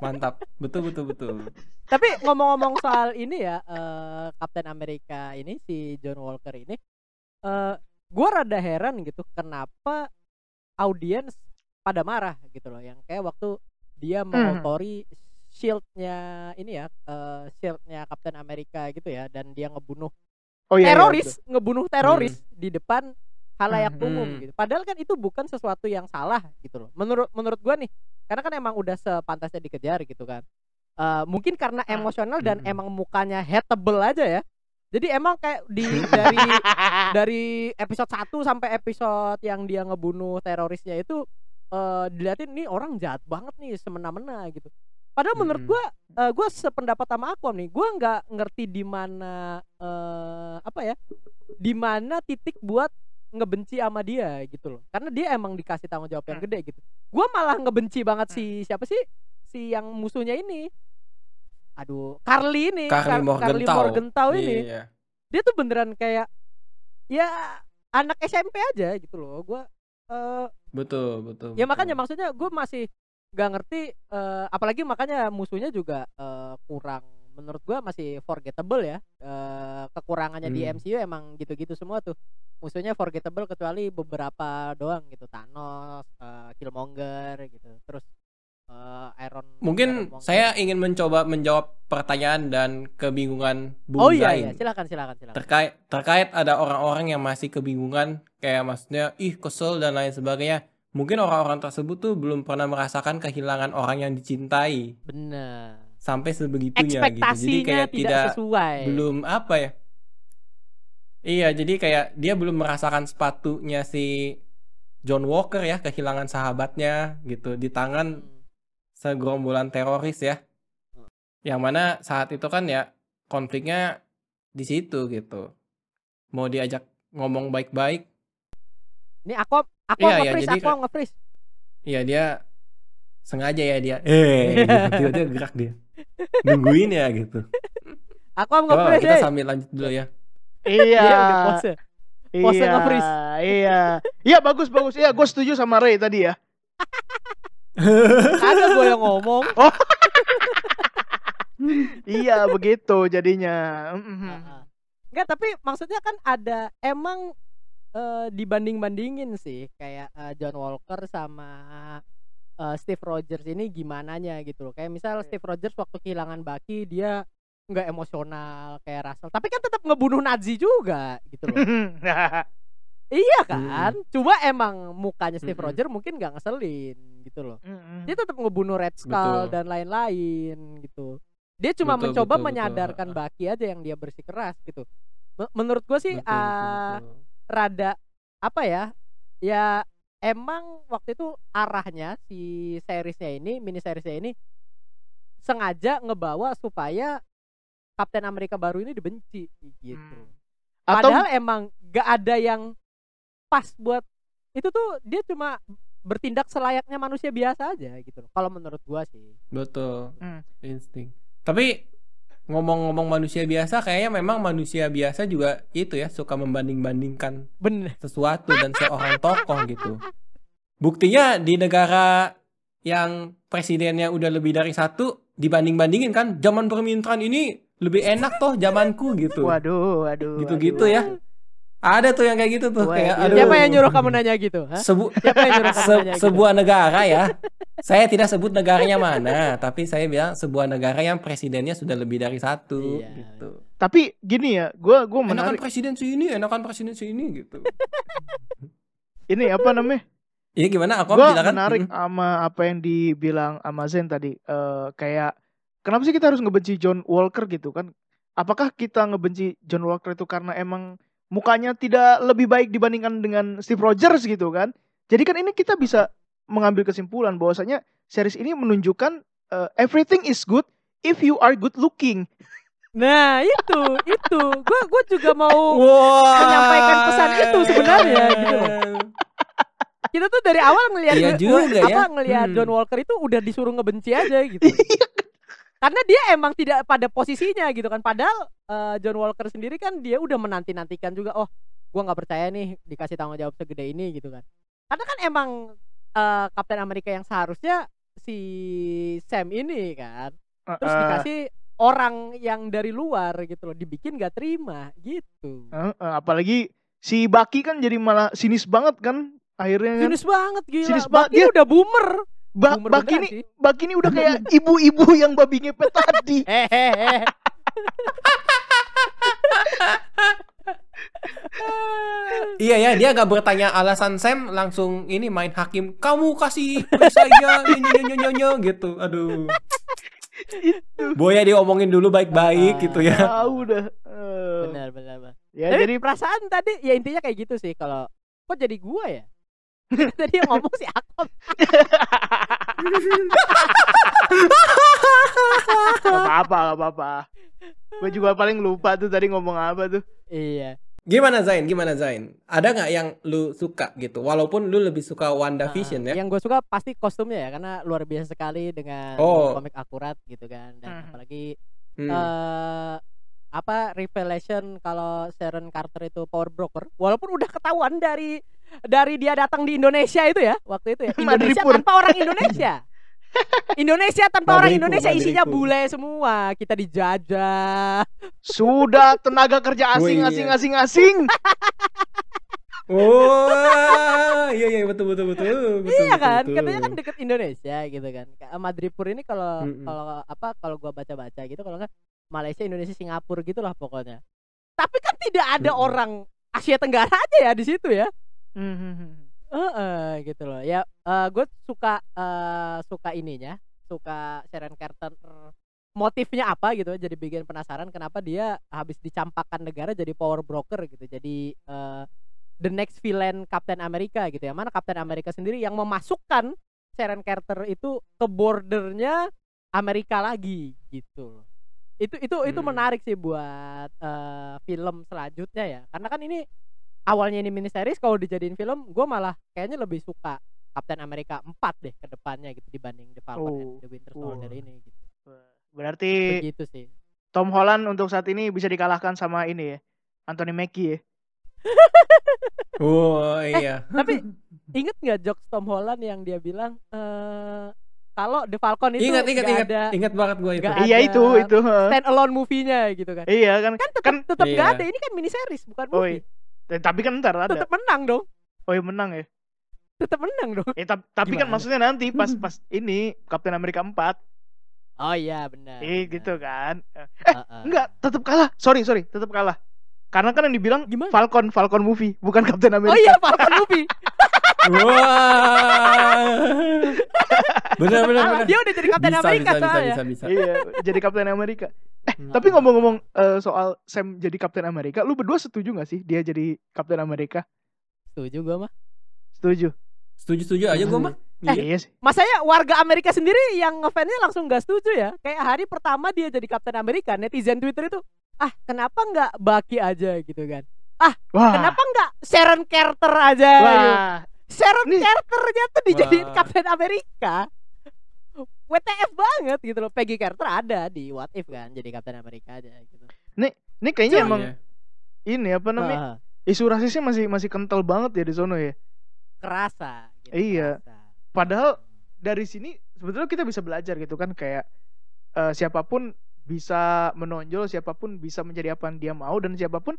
Mantap. Betul betul betul. Tapi ngomong-ngomong soal ini ya, eh Captain America ini si John Walker ini, eh gue rada heran gitu, kenapa audiens pada marah gitu loh, yang kayak waktu dia mengotori shieldnya ini ya, eh shieldnya Captain America gitu ya, dan dia ngebunuh oh iya, iya, teroris, ngebunuh teroris di depan halayak Hmm. umum Hmm. gitu. Padahal kan itu bukan sesuatu yang salah gitu loh. Menurut menurut gua nih, karena kan emang udah sepantasnya dikejar gitu kan. Eh, mungkin karena Hmm. emosional dan Hmm. emang mukanya hateable aja ya. Jadi emang kayak di dari dari episode 1 sampai episode yang dia ngebunuh terorisnya itu eh diliatin nih orang jahat banget nih semena-mena gitu. Padahal menurut Mm-mm. gua eh gua sependapat sama Aquam nih, gua nggak ngerti di mana eh apa ya? di mana titik buat ngebenci sama dia gitu loh. Karena dia emang dikasih tanggung jawab yang Hmm. gede gitu. Gua malah ngebenci banget si siapa sih? Si yang musuhnya ini. Aduh, Carly ini, Carly Car- Carly Morgenthau. Morgenthau ini. Iya. Dia tuh beneran kayak ya anak SMP aja gitu loh. Gua eh Betul, betul. ya betul. makanya maksudnya gue masih gak ngerti eh, apalagi makanya musuhnya juga eh, kurang menurut gua masih forgettable ya. Eh, kekurangannya di Hmm. MCU emang gitu-gitu semua tuh. Musuhnya forgettable kecuali beberapa doang gitu Thanos eh, Killmonger gitu. Terus eh, Iron Mungkin Iron saya ingin mencoba menjawab pertanyaan dan kebingungan Bung oh iya Zain. iya. Silakan silakan silakan. Terkait terkait ada orang-orang yang masih kebingungan kayak maksudnya ih kesel dan lain sebagainya mungkin orang-orang tersebut tuh belum pernah merasakan kehilangan orang yang dicintai. Bener sampai sebegitunya gitu. Jadi kayak tidak, tidak sesuai. belum apa ya? Iya jadi kayak dia belum merasakan sepatunya si John Walker ya kehilangan sahabatnya gitu di tangan Hmm. segerombolan teroris ya. Yang mana saat itu kan ya konfliknya di situ gitu. Mau diajak ngomong baik-baik. Ini aku aku Iya, iya, nge-freeze jadi aku kayak- nge-freeze ya dia sengaja ya dia eh gitu, tiba-tiba gerak dia nungguin ya gitu aku nge-freeze kita eh. sambil lanjut dulu ya Iya. Dia udah pose. Pose iya, nge-freeze. iya. Iya bagus bagus. Iya, gue setuju sama Ray tadi ya. Ada gue yang ngomong. iya, begitu jadinya. Enggak, tapi maksudnya kan ada emang eh, dibanding-bandingin sih kayak eh, John Walker sama eh, Steve Rogers ini gimana nya gitu loh. Kayak misal Steve Rogers waktu kehilangan Bucky dia nggak emosional kayak Russell, tapi kan tetap ngebunuh Nazi juga gitu loh. iya kan? Cuma emang mukanya Steve Mm-mm. Rogers mungkin nggak ngeselin gitu loh. Mhm. Dia tetap ngebunuh Red Skull Betul. dan lain-lain gitu. Dia cuma Betul, mencoba betul, betul. menyadarkan Ha-ha. Baki aja yang dia bersikeras gitu. Me- Menurut gue sih Betul, betul, ah, betul. Rada apa ya? Ya emang waktu itu arahnya si seriesnya ini, mini seriesnya ini sengaja ngebawa supaya Kapten Amerika baru ini dibenci gitu. Hmm. Atau Padahal emang gak ada yang pas buat itu tuh dia cuma bertindak selayaknya manusia biasa aja gitu loh. Kalau menurut gua sih. betul Hmm. insting tapi ngomong-ngomong manusia biasa kayaknya memang manusia biasa juga itu ya suka membanding-bandingkan Bener. sesuatu dan seorang tokoh gitu. Buktinya di negara yang presidennya udah lebih dari satu dibanding-bandingin kan zaman permintaan ini lebih enak toh zamanku gitu. waduh, waduh. Gitu-gitu waduh. ya. Ada tuh yang kayak gitu tuh kayak aduh. Siapa yang nyuruh kamu nanya gitu? Hah? Sebu- Siapa yang nyuruh kamu se- nanya gitu? sebuah negara ya. Saya tidak sebut negaranya mana, tapi saya bilang sebuah negara yang presidennya sudah lebih dari satu Iya. gitu. Tapi gini ya, gua gua Enakan menarik presiden sini, enakan presiden sini gitu. ini apa namanya? Iya gimana? Aku Gua silakan. menarik Mm. sama apa yang dibilang sama Zen tadi. Eh kayak kenapa sih kita harus ngebenci John Walker gitu kan? Apakah kita ngebenci John Walker itu karena emang mukanya tidak lebih baik dibandingkan dengan Steve Rogers gitu kan? Jadi kan ini kita bisa mengambil kesimpulan bahwasanya series ini menunjukkan eh, everything is good if you are good looking. Nah, itu, itu. Gua gua juga mau Wah. menyampaikan pesan itu sebenarnya, gitu loh. kita tuh dari awal ngelihat Iya juga apa ya. ngelihat Hmm. John Walker itu udah disuruh ngebenci aja gitu. Karena dia emang tidak pada posisinya gitu kan. Padahal eh, John Walker sendiri kan dia udah menanti-nantikan juga. Oh, gua nggak percaya nih dikasih tanggung jawab segede ini gitu kan. Karena kan emang eh, Kapten Amerika yang seharusnya si Sam ini kan. Terus Eh, dikasih orang yang dari luar gitu loh, dibikin gak terima gitu. eh, eh, apalagi si Baki kan jadi malah sinis banget kan akhirnya kan. Sinis banget gila. Sinis banget, Baki dia- udah boomer. Ba Boomer beneran ini sih. Baki ini udah kayak ibu-ibu yang babi ngepet tadi. Eh, eh, eh. Iya ya, dia gak bertanya alasan Sam langsung ini main hakim. Kamu kasih saya ini nyo nyo nyo gitu. Aduh. Boya diomongin dulu baik-baik gitu ya. Tahu dah. Eh, benar, benar, benar. Ya Tapi jadi perasaan tadi ya intinya kayak gitu sih kalau kok jadi gua ya? tadi yang ngomong si Akom. gak apa-apa, gak apa-apa. Gue juga paling lupa tuh tadi ngomong apa tuh. Iya. Gimana Zain? Gimana Zain? Ada nggak yang lu suka gitu? Walaupun lu lebih suka WandaVision Nah, ya. Yang gue suka pasti kostumnya ya karena luar biasa sekali dengan Oh. komik akurat gitu kan dan Mhm. apalagi Hmm. eh apa revelation kalau Sharon Carter itu power broker walaupun udah ketahuan dari dari dia datang di Indonesia itu ya waktu itu ya Indonesia Madripur. tanpa orang Indonesia Indonesia tanpa orang Madripur, Indonesia isinya Madripur. bule semua kita dijajah Sudah tenaga kerja asing Oh, iya. asing asing asing. Oh, iya iya betul betul betul. betul iya betul, kan betul. katanya kan deket Indonesia gitu kan Madripur ini kalau Mm-mm. kalau apa kalau gua baca-baca gitu kalau nggak Malaysia Indonesia Singapura gitulah pokoknya tapi kan tidak ada Mm-mm. orang Asia Tenggara aja ya di situ ya Hmm. Heeh, gitu loh. Ya, gue suka eh, suka ininya, suka Sharon Carter motifnya apa gitu. Jadi bikin penasaran kenapa dia habis dicampakkan negara jadi power broker gitu. Jadi eh, the next villain Captain America gitu ya. Mana Captain America sendiri yang memasukkan Sharon Carter itu ke bordernya Amerika lagi gitu loh. Itu itu itu Hmm. menarik sih buat eh, film selanjutnya ya. Karena kan ini awalnya ini mini series kalau dijadiin film gue malah kayaknya lebih suka Captain America 4 deh ke depannya gitu dibanding The Falcon Oh. and The Winter Soldier Oh. ini gitu. Berarti Begitu sih. Tom Holland untuk saat ini bisa dikalahkan sama ini ya. Anthony Mackie ya. Oh iya. Tapi inget nggak jokes Tom Holland yang dia bilang eh kalau The Falcon itu Ingat ingat ingat ada ingat banget gue itu. Iya itu itu. heeh. stand alone movie-nya gitu kan. Iya kan. Kan tetap Kan tetap Iya. ada. Ini kan mini series bukan Oh, movie. Eh, tapi kan ntar ada. Tetap menang dong. Oh iya menang ya. Tetap menang dong. Eh tap- tapi kan maksudnya nanti pas pas ini Captain America 4. Oh iya benar. Eh benar. gitu kan. Eh, Heeh. enggak, tetap kalah. Sorry, sorry, tetap kalah. Karena kan yang dibilang Gimana? Falcon, Falcon movie, bukan Captain Oh America. iya Falcon movie. Wah. benar benar benar. Dia udah jadi Captain bisa, America bisa, bisa, soalnya. bisa, bisa. iya, jadi Captain America. Eh, Hmm. tapi ngomong-ngomong eh, soal Sam jadi Captain America, lu berdua setuju gak sih dia jadi Captain America? Setuju gue mah. Setuju. Setuju-setuju aja gue mah. Eh, Iya. iya sih. Masanya warga Amerika sendiri yang ngefansnya langsung gak setuju ya? Kayak hari pertama dia jadi Captain Amerika, netizen Twitter itu, ah kenapa nggak Bucky aja gitu kan? Wah. Kenapa nggak Sharon Carter aja? gitu? Wah. Sharon Nih. Carternya tuh dijadiin Wah. Captain Amerika. WTF banget gitu loh. Peggy Carter ada di What If kan, jadi Captain Amerika aja gitu. Ini kayaknya Iya. emang ini apa namanya? Wah, Isu rasisnya masih masih kental banget ya di sono ya. kerasa. Iya. kerasa. Padahal dari sini sebetulnya kita bisa belajar gitu kan kayak eh, siapa pun bisa menonjol, siapa pun bisa menjadi apa yang dia mau dan siapa pun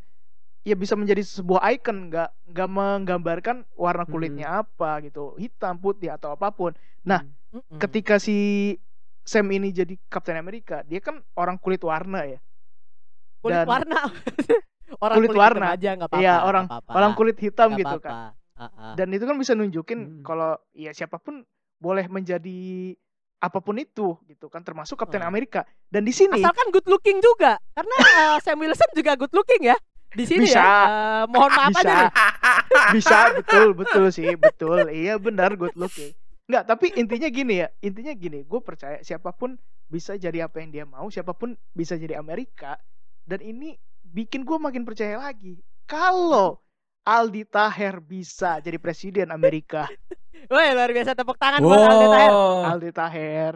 ya bisa menjadi sebuah icon, nggak nggak menggambarkan warna kulitnya apa gitu, hitam, putih atau apa pun. Nah, Mm-mm. ketika si Sam ini jadi Captain America, dia kan orang kulit warna ya. kulit dan- warna. orang Kulit kulit, warna. aja nggak apa-apa. Iya, nggak orang apa-apa. orang kulit hitam Nggak gitu apa-apa. kan. Dan itu kan bisa nunjukin Hmm. kalau ya siapa pun boleh menjadi apa pun itu gitu kan termasuk Captain Ah. America. Dan di sini Asalkan good looking juga. Karena eh, Sam Wilson juga good looking ya. Di sini Bisa. ya. Eh, mohon maaf bisa aja nih. bisa betul betul sih betul iya benar good looking nggak tapi intinya gini ya intinya gini gue percaya siapa pun bisa jadi apa yang dia mau siapa pun bisa jadi Amerika dan ini bikin gue makin percaya lagi kalau Aldi Taher bisa jadi presiden Amerika Woi, luar biasa tepuk tangan buat Aldi Taher. Wow. Aldi Taher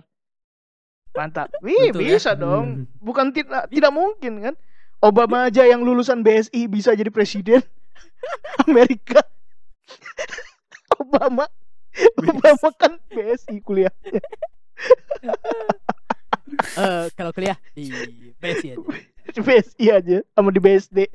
mantap wih Betul ya? bisa dong Hmm. bukan tidak tidak mungkin kan Obama aja yang lulusan BSI bisa jadi presiden Amerika Obama Obama kan BSI kuliah Eh, kalau kuliah di BSI aja. BSI aja sama di BSD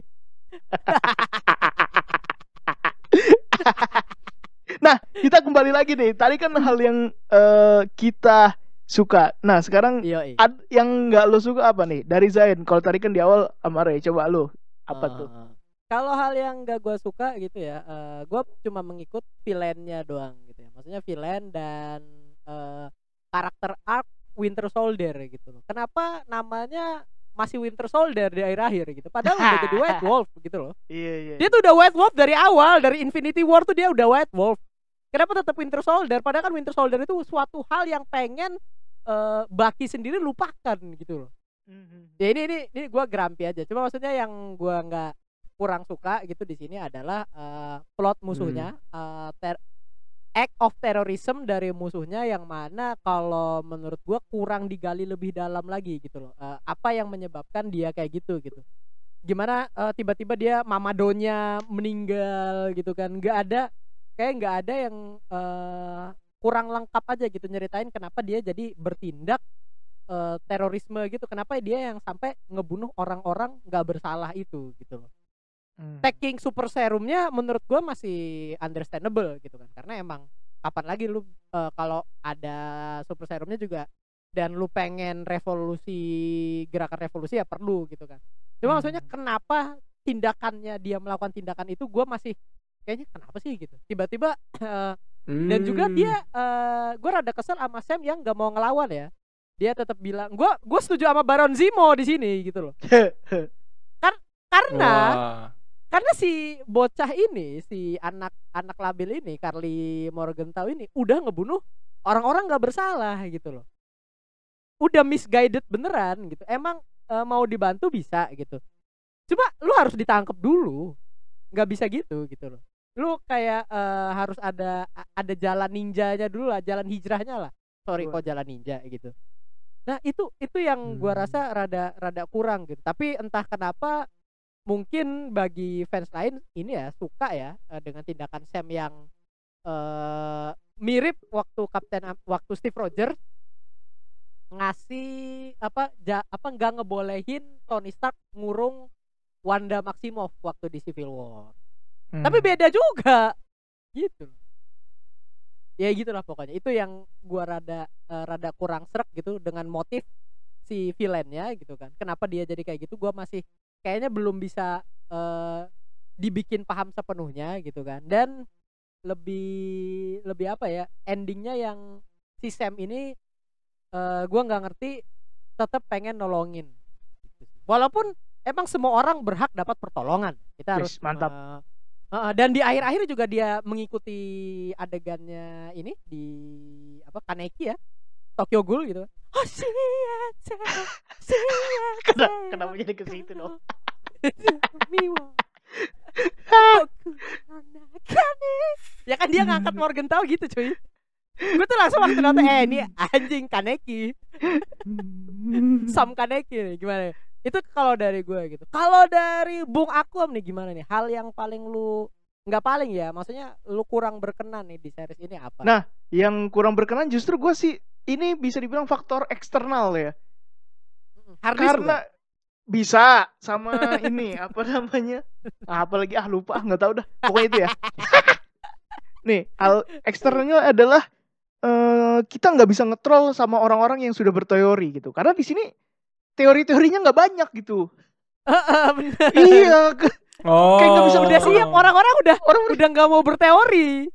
nah kita kembali lagi nih. Tadi kan hal yang eh, kita suka. Nah sekarang ad, yang nggak lo suka apa nih? Dari Zain. Kalau tadi kan di awal sama Ray. Coba lo. Apa tuh? Eh, Kalau hal yang gak gue suka gitu ya, eh gue cuma mengikut villainnya doang gitu ya. Maksudnya villain dan eh, karakter arc Winter Soldier gitu loh. Kenapa namanya masih Winter Soldier di akhir-akhir gitu? Padahal udah jadi White Wolf gitu loh. iya iya Dia tuh udah White Wolf dari awal, dari Infinity War tuh dia udah White Wolf. Kenapa tetap Winter Soldier? Padahal kan Winter Soldier itu suatu hal yang pengen eh Bucky sendiri lupakan gitu loh. Mhm. Ya ini ini ini gue grumpy aja. Cuma maksudnya yang gue nggak kurang suka gitu di sini adalah eh, plot musuhnya eh, ter- act of terrorism dari musuhnya yang mana kalau menurut gua kurang digali lebih dalam lagi gitu loh. Eh, apa yang menyebabkan dia kayak gitu gitu. Gimana eh, tiba-tiba dia mamadonya meninggal gitu kan. Nggak ada kayak nggak ada yang eh, kurang lengkap aja gitu nyeritain kenapa dia jadi bertindak eh, terorisme gitu. Kenapa dia yang sampai ngebunuh orang-orang nggak bersalah itu gitu loh Hmm. taking super serumnya menurut gua masih understandable gitu kan karena emang kapan lagi lu eh, kalau ada super serumnya juga dan lu pengen revolusi gerakan revolusi ya perlu gitu kan cuma Hmm. maksudnya kenapa tindakannya dia melakukan tindakan itu gua masih kayaknya kenapa sih gitu tiba-tiba eh, dan juga Hmm. dia eh gue rada kesel sama Sam yang nggak mau ngelawan ya dia tetap bilang gue gue setuju sama Baron Zemo di sini gitu loh karena Wah. Karena si bocah ini si anak anak labil ini Carly Morgenthau ini udah ngebunuh orang-orang nggak bersalah gitu loh. Udah misguided beneran gitu. Emang eh, mau dibantu bisa gitu. Cuma lu harus ditangkap dulu. Nggak bisa gitu gitu loh. Lu kayak eh, harus ada ada jalan ninjanya dulu lah jalan hijrahnya lah. Sorry kok jalan ninja gitu. Nah itu itu yang gua Hmm. rasa rada rada kurang gitu. Tapi entah kenapa mungkin bagi fans lain ini ya suka ya eh, dengan tindakan Sam yang eh mirip waktu Kapten waktu Steve Rogers ngasih apa ja, apa nggak ngebolehin Tony Stark ngurung Wanda Maximoff waktu di Civil War. Hmm. Tapi beda juga. Gitu. Ya gitulah pokoknya. Itu yang gua rada eh, rada kurang serak gitu dengan motif si villainnya gitu kan. Kenapa dia jadi kayak gitu? Gua masih kayaknya belum bisa eh, dibikin paham sepenuhnya gitu kan. Dan lebih lebih apa ya? Endingnya yang si Sam ini eh gua nggak ngerti tetap pengen nolongin. Walaupun emang semua orang berhak dapat pertolongan. Kita harus mantap. eh, Heeh, dan di akhir-akhir juga dia mengikuti adegannya ini di apa Kaneki ya Tokyo Ghoul gitu. Oh Kenapa, kenapa jadi ke situ dong? Ya kan dia ngangkat Morgenthau gitu cuy. Gue tuh langsung waktu nonton eh ini anjing Kaneki. Sam Kaneki nih gimana? Itu kalau dari gue gitu. Kalau dari Bung Akum nih gimana nih? Hal yang paling lu nggak paling ya, maksudnya lu kurang berkenan nih di series ini apa? Nah, Yang kurang berkenan justru gue sih ini bisa dibilang faktor eksternal ya. Hard disk Karena bisa sama ini apa namanya? Ah, apalagi ah lupa nggak tahu dah. Pokoknya itu ya. Nih, hal eksternalnya adalah eh kita nggak bisa ngetrol sama orang-orang yang sudah berteori gitu. Karena di sini teori-teorinya nggak banyak gitu. Heeh, bener. iya, Oh. Kayak nggak bisa Udah siap orang-orang udah orang udah nggak mau berteori.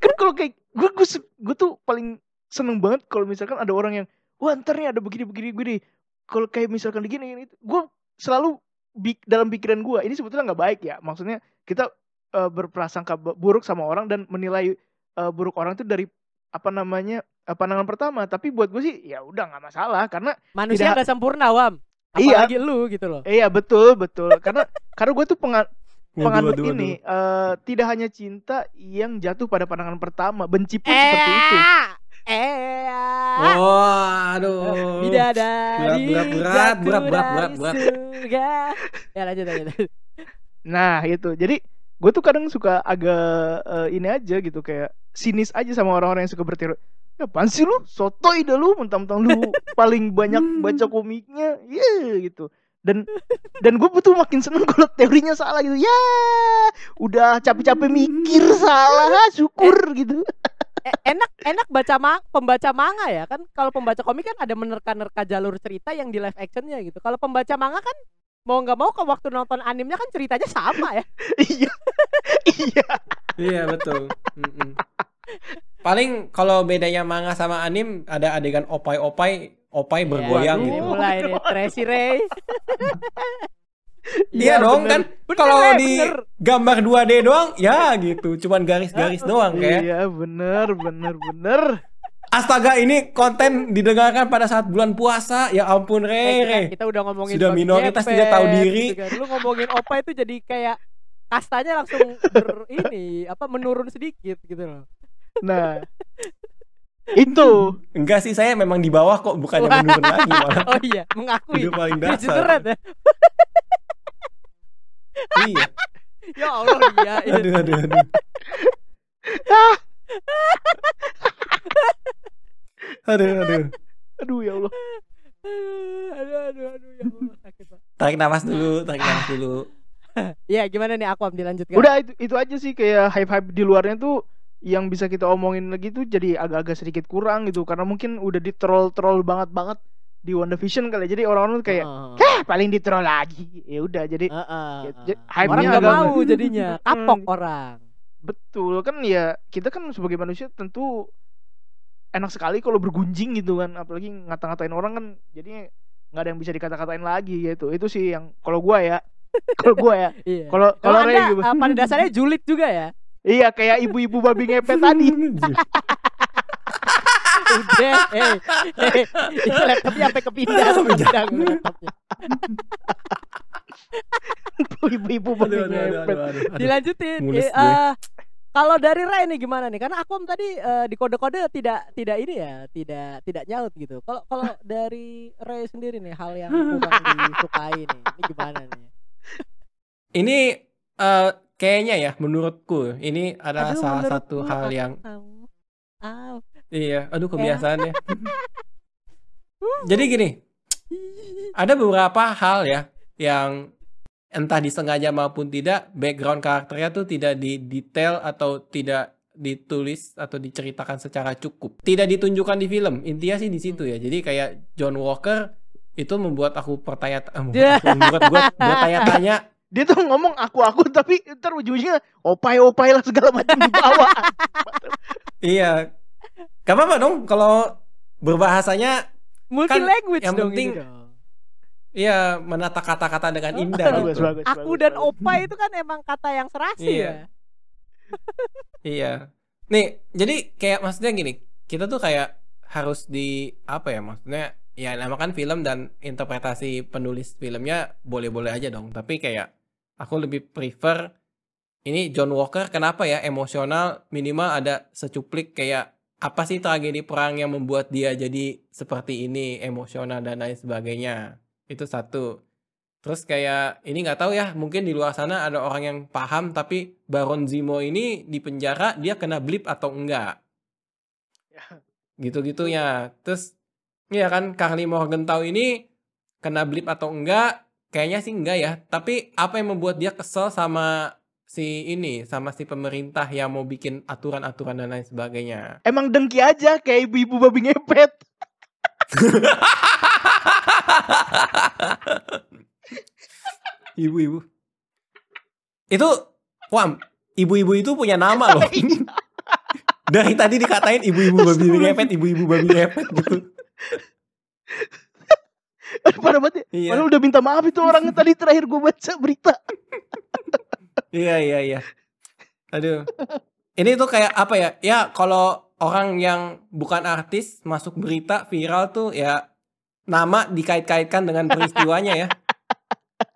kan kalau kayak gue gue gue tuh paling seneng banget kalau misalkan ada orang yang wah ntar nih ada begini begini begini kalau kayak misalkan begini ini gue selalu bik dalam pikiran gue ini sebetulnya nggak baik ya maksudnya kita eh, berprasangka bu- buruk sama orang dan menilai eh, buruk orang itu dari apa namanya eh, pandangan pertama tapi buat gue sih ya udah nggak masalah karena Manusia nggak sempurna, Wam. Iya. Apalagi lu gitu loh. eh, iya betul betul karena karena gue tuh penga- Waduh, penganut waduh, ini waduh. eh, tidak hanya cinta yang jatuh pada pandangan pertama benci pun seperti itu Eh. Oh, aduh. Bidadari Berat, berat, berat, berat, berat, berat, berat. Ya lanjut lanjut. Nah itu jadi gue tuh kadang suka agak eh, ini aja gitu kayak sinis aja sama orang-orang yang suka berteori. Ya apaan sih lu? Sotoy dah lu mentang-mentang lu paling banyak baca komiknya. Iya gitu. Dan dan gue tuh makin seneng kalau teorinya salah gitu. Ya udah capek-capek mikir salah, syukur gitu. Eh, enak enak baca ma pembaca manga ya kan kalau pembaca komik kan ada menerka-nerka jalur cerita yang di live actionnya gitu kalau pembaca manga kan mau nggak mau ke waktu nonton animenya kan ceritanya sama ya Iya. Iya. Iya, betul. Mm-mm. Paling kalau bedanya manga sama anim ada adegan opai-opai, opai bergoyang Waduh, gitu. mulai nih Tracy Ray Iya dong kan Bener, kalau Ray, di bener. gambar 2D doang ya gitu, cuman garis-garis doang kayak Iya bener bener bener. Astaga ini konten didengarkan pada saat bulan puasa. Ya ampun Eh, Re, kita, Re. kita udah ngomongin Sudah minoritas, ngepet, tidak tahu diri. gitu kan. Lu ngomongin opa itu jadi kayak kastanya langsung ber ini apa menurun sedikit gitu loh. Nah, itu Enggak sih saya memang di bawah kok bukannya menurun lagi malah. Oh iya, mengakui. Udah paling dasar. Ya. Iya. Ya Allah iya. iya. Aduh aduh aduh. aduh aduh. aduh ya Allah. Aduh aduh aduh ya Allah sakit Pak. Tarik nafas dulu, tarik nafas dulu. Iya, gimana nih aku dilanjutkan? Udah itu itu aja sih kayak hype-hype di luarnya tuh yang bisa kita omongin lagi tuh jadi agak-agak sedikit kurang gitu karena mungkin udah di troll-troll banget banget di WandaVision kali. Jadi orang-orang kayak. "Heh, paling di troll lagi. Ya udah jadi Ya, j- hype-nya Orang nggak mau jadinya, kapok Hmm. orang. betul kan ya kita kan sebagai manusia tentu enak sekali kalau bergunjing gitu kan apalagi ngata-ngatain orang kan jadi nggak ada yang bisa dikata-katain lagi gitu itu sih yang kalau gua ya kalau gua ya Iya. kalau Kalau Anda uh, pada dasarnya julid juga ya? iya kayak ibu-ibu babi ngepet tadi Udah, eh, eh, itu laptopnya sampai kepindah Sampai pindah laptopnya. ibu-ibu. Dilanjutin. Mulus Eh, eh, kalau dari Ray nih gimana nih? Karena Akom tadi eh, di kode-kode tidak tidak ini ya, tidak tidak nyaut gitu. Kalau kalau dari Ray sendiri nih hal yang kurang disukai nih, ini gimana nih? Ini eh, kayaknya ya menurutku ini adalah Aduh, salah satu hal aku yang tahu. Iya, aduh kebiasaan ya. Jadi gini, ada beberapa hal ya yang entah disengaja maupun tidak background karakternya tuh tidak didetail atau tidak ditulis atau diceritakan secara cukup. Tidak ditunjukkan di film. Intinya sih di situ ya. Jadi kayak John Walker itu membuat aku pertanya eh, membuat, membuat gua bertanya-tanya dia tuh ngomong aku aku tapi ntar ujung-ujungnya opai opai lah segala macam dibawa Iya. Gak apa-apa dong kalau berbahasanya Multi Kan language yang dong penting-. Iya menata kata-kata dengan indah bagus gitu. bagus Aku bagus, dan bagus. opa itu kan emang kata yang serasi Iya. ya. Iya. Nih, jadi kayak maksudnya gini, kita tuh kayak harus di apa ya maksudnya ya namakan film dan interpretasi penulis filmnya boleh-boleh aja dong, tapi kayak aku lebih prefer ini John Walker kenapa ya emosional minimal ada secuplik kayak apa sih tragedi perang yang membuat dia jadi seperti ini emosional dan lain sebagainya? Itu satu. Terus kayak ini nggak tahu ya mungkin di luar sana ada orang yang paham tapi Baron Zemo ini di penjara dia kena blip atau enggak? Gitu gitunya terus Iya kan Carly Morgenthau ini kena blip atau enggak? Kayaknya sih enggak ya. Tapi apa yang membuat dia kesel sama si ini sama si pemerintah yang mau bikin aturan-aturan dan lain sebagainya. Emang dengki aja kayak ibu-ibu babi ngepet. Ibu-ibu. Itu wam ibu-ibu itu punya nama loh. Dari tadi dikatain ibu-ibu babi ngepet ibu-ibu babi ngepet gitu. Parah banget ya. Iya. Padahal udah minta maaf itu orangnya tadi terakhir gue baca berita. Iya iya iya. Aduh. Ini tuh kayak apa ya? Ya kalau orang yang bukan artis masuk berita viral tuh ya nama dikait-kaitkan dengan peristiwanya ya.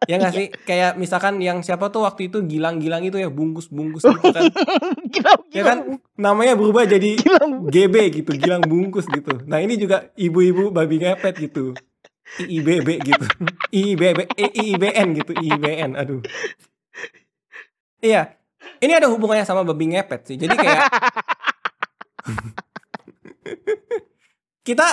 Ya nggak sih? Kayak misalkan yang siapa tuh waktu itu gilang-gilang itu ya bungkus-bungkus gitu kan. gila, gila. ya kan namanya berubah jadi Gila. GB gitu, gilang bungkus gitu. Nah ini juga ibu-ibu babi ngepet gitu. IIBB gitu. IIBB, eh, IIBN gitu, IIBN. Aduh. Iya. Ini ada hubungannya sama babi ngepet sih. Jadi kayak kita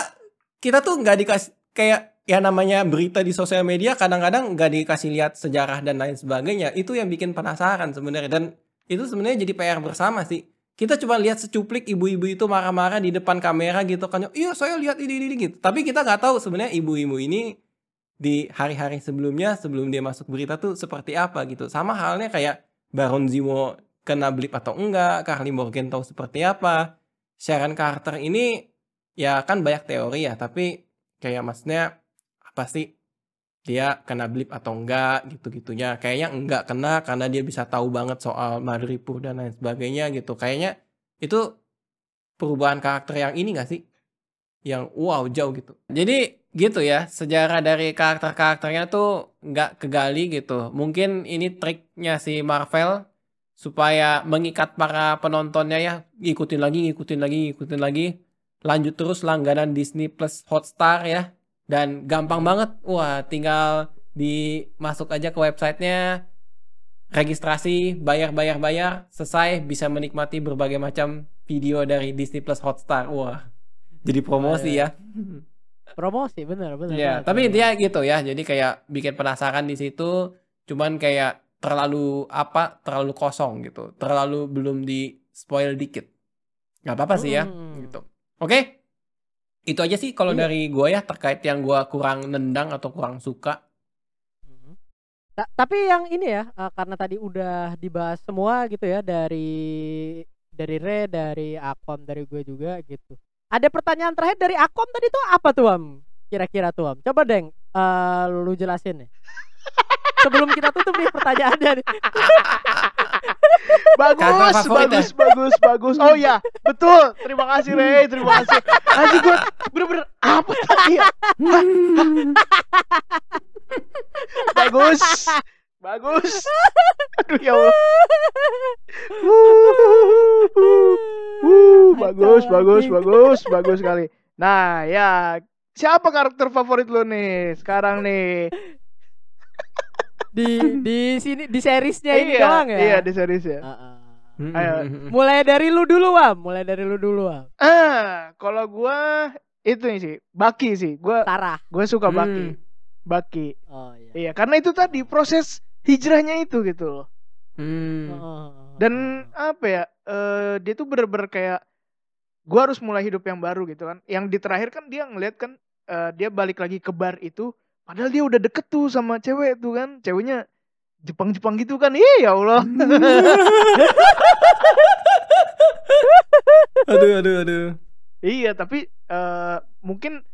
kita tuh nggak dikasih kayak ya namanya berita di sosial media kadang-kadang nggak dikasih lihat sejarah dan lain sebagainya. Itu yang bikin penasaran sebenarnya dan itu sebenarnya jadi PR bersama sih kita cuma lihat secuplik ibu-ibu itu marah-marah di depan kamera gitu kan iya saya lihat ini ini gitu tapi kita nggak tahu sebenarnya ibu-ibu ini di hari-hari sebelumnya sebelum dia masuk berita tuh seperti apa gitu sama halnya kayak Baron Zemo kena blip atau enggak Carly Morgan tahu seperti apa. Sharon Carter ini ya kan banyak teori ya tapi kayak maksudnya apa sih? Dia kena blip atau enggak gitu-gitunya. Kayaknya enggak kena karena dia bisa tahu banget soal Madripoor dan lain sebagainya gitu. Kayaknya itu perubahan karakter yang ini gak sih? Yang wow jauh gitu. Jadi gitu ya sejarah dari karakter-karakternya tuh nggak kegali gitu. Mungkin ini triknya si Marvel supaya mengikat para penontonnya ya ngikutin lagi ngikutin lagi ngikutin lagi. Lanjut terus langganan Disney Plus Hotstar ya. Dan gampang banget. Wah tinggal dimasuk aja ke websitenya. Registrasi bayar bayar bayar. Selesai bisa menikmati berbagai macam video dari Disney Plus Hotstar. Wah jadi promosi ya Promosi bener bener. ya bener, tapi bener. intinya gitu ya jadi kayak bikin penasaran di situ cuman kayak terlalu apa terlalu kosong gitu terlalu belum di spoil dikit nggak apa-apa sih ya Hmm. gitu oke itu aja sih kalau Iya. dari gua ya terkait yang gua kurang nendang atau kurang suka Mhm. Ta- tapi yang ini ya eh, karena tadi udah dibahas semua gitu ya dari dari Re dari Akom dari gue juga gitu ada pertanyaan terakhir dari Akom tadi tuh apa tuh Am kira-kira tuh Am coba deng eh, lu jelasin nih sebelum kita tutup nih pertanyaannya nih Bagus, bagus, bagus, bagus. Oh ya, betul. Terima kasih Rey, terima kasih. Kasih gue bener-bener apa tadi ya? bagus, bagus. Aduh ya Allah. Bagus, bagus, bagus, bagus sekali. Nah, ya siapa karakter favorit lo nih sekarang nih? di di sini di seriesnya ini iya, doang ya Iya di series ya. Ah, ah. Ayo. mulai dari lu dulu Am mulai dari lu dulu Am Ah, kalau gua itu nih sih, Baki sih. Gua gue suka Baki. Hmm. Baki. oh iya Iya, karena itu tadi proses hijrahnya itu gitu loh. Hmm. Dan apa ya? eh dia tuh bener-bener kayak gua harus mulai hidup yang baru gitu kan. Yang di terakhir kan dia ngeliat kan eh, dia balik lagi ke bar itu padahal dia udah deket tuh sama cewek tuh kan. Ceweknya Jepang-Jepang gitu kan. Ih, ya Allah. aduh aduh aduh Iya, tapi eh mungkin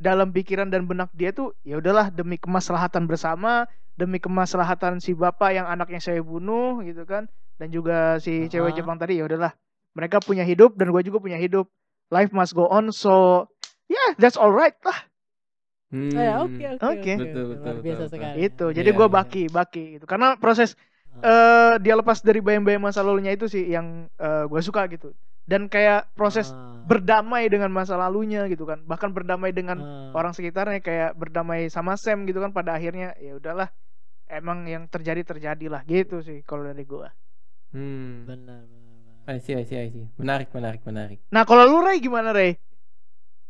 dalam pikiran dan benak dia tuh ya udahlah demi kemaslahatan bersama, demi kemaslahatan si bapak yang anaknya saya bunuh gitu kan, dan juga si cewek Ah. Jepang tadi ya udahlah mereka punya hidup dan gue juga punya hidup. Life must go on, so yeah, that's alright lah. Hmm. Eh, oke oke Oke. oke, Betul, betul, biasa betul, sekali Itu. Jadi gue iya. baki, baki gitu. Karena proses Eh dia lepas dari bayang-bayang masa lalunya itu sih yang gue suka gitu. Dan kayak proses Ah. berdamai dengan masa lalunya gitu kan. Bahkan berdamai dengan Ah. orang sekitarnya kayak berdamai sama Sam gitu kan pada akhirnya ya udahlah emang yang terjadi terjadilah gitu sih kalau dari gua. Hmm. benar benar. I see, I see, I see. Menarik, menarik, menarik. Nah kalau lu Ray gimana Ray?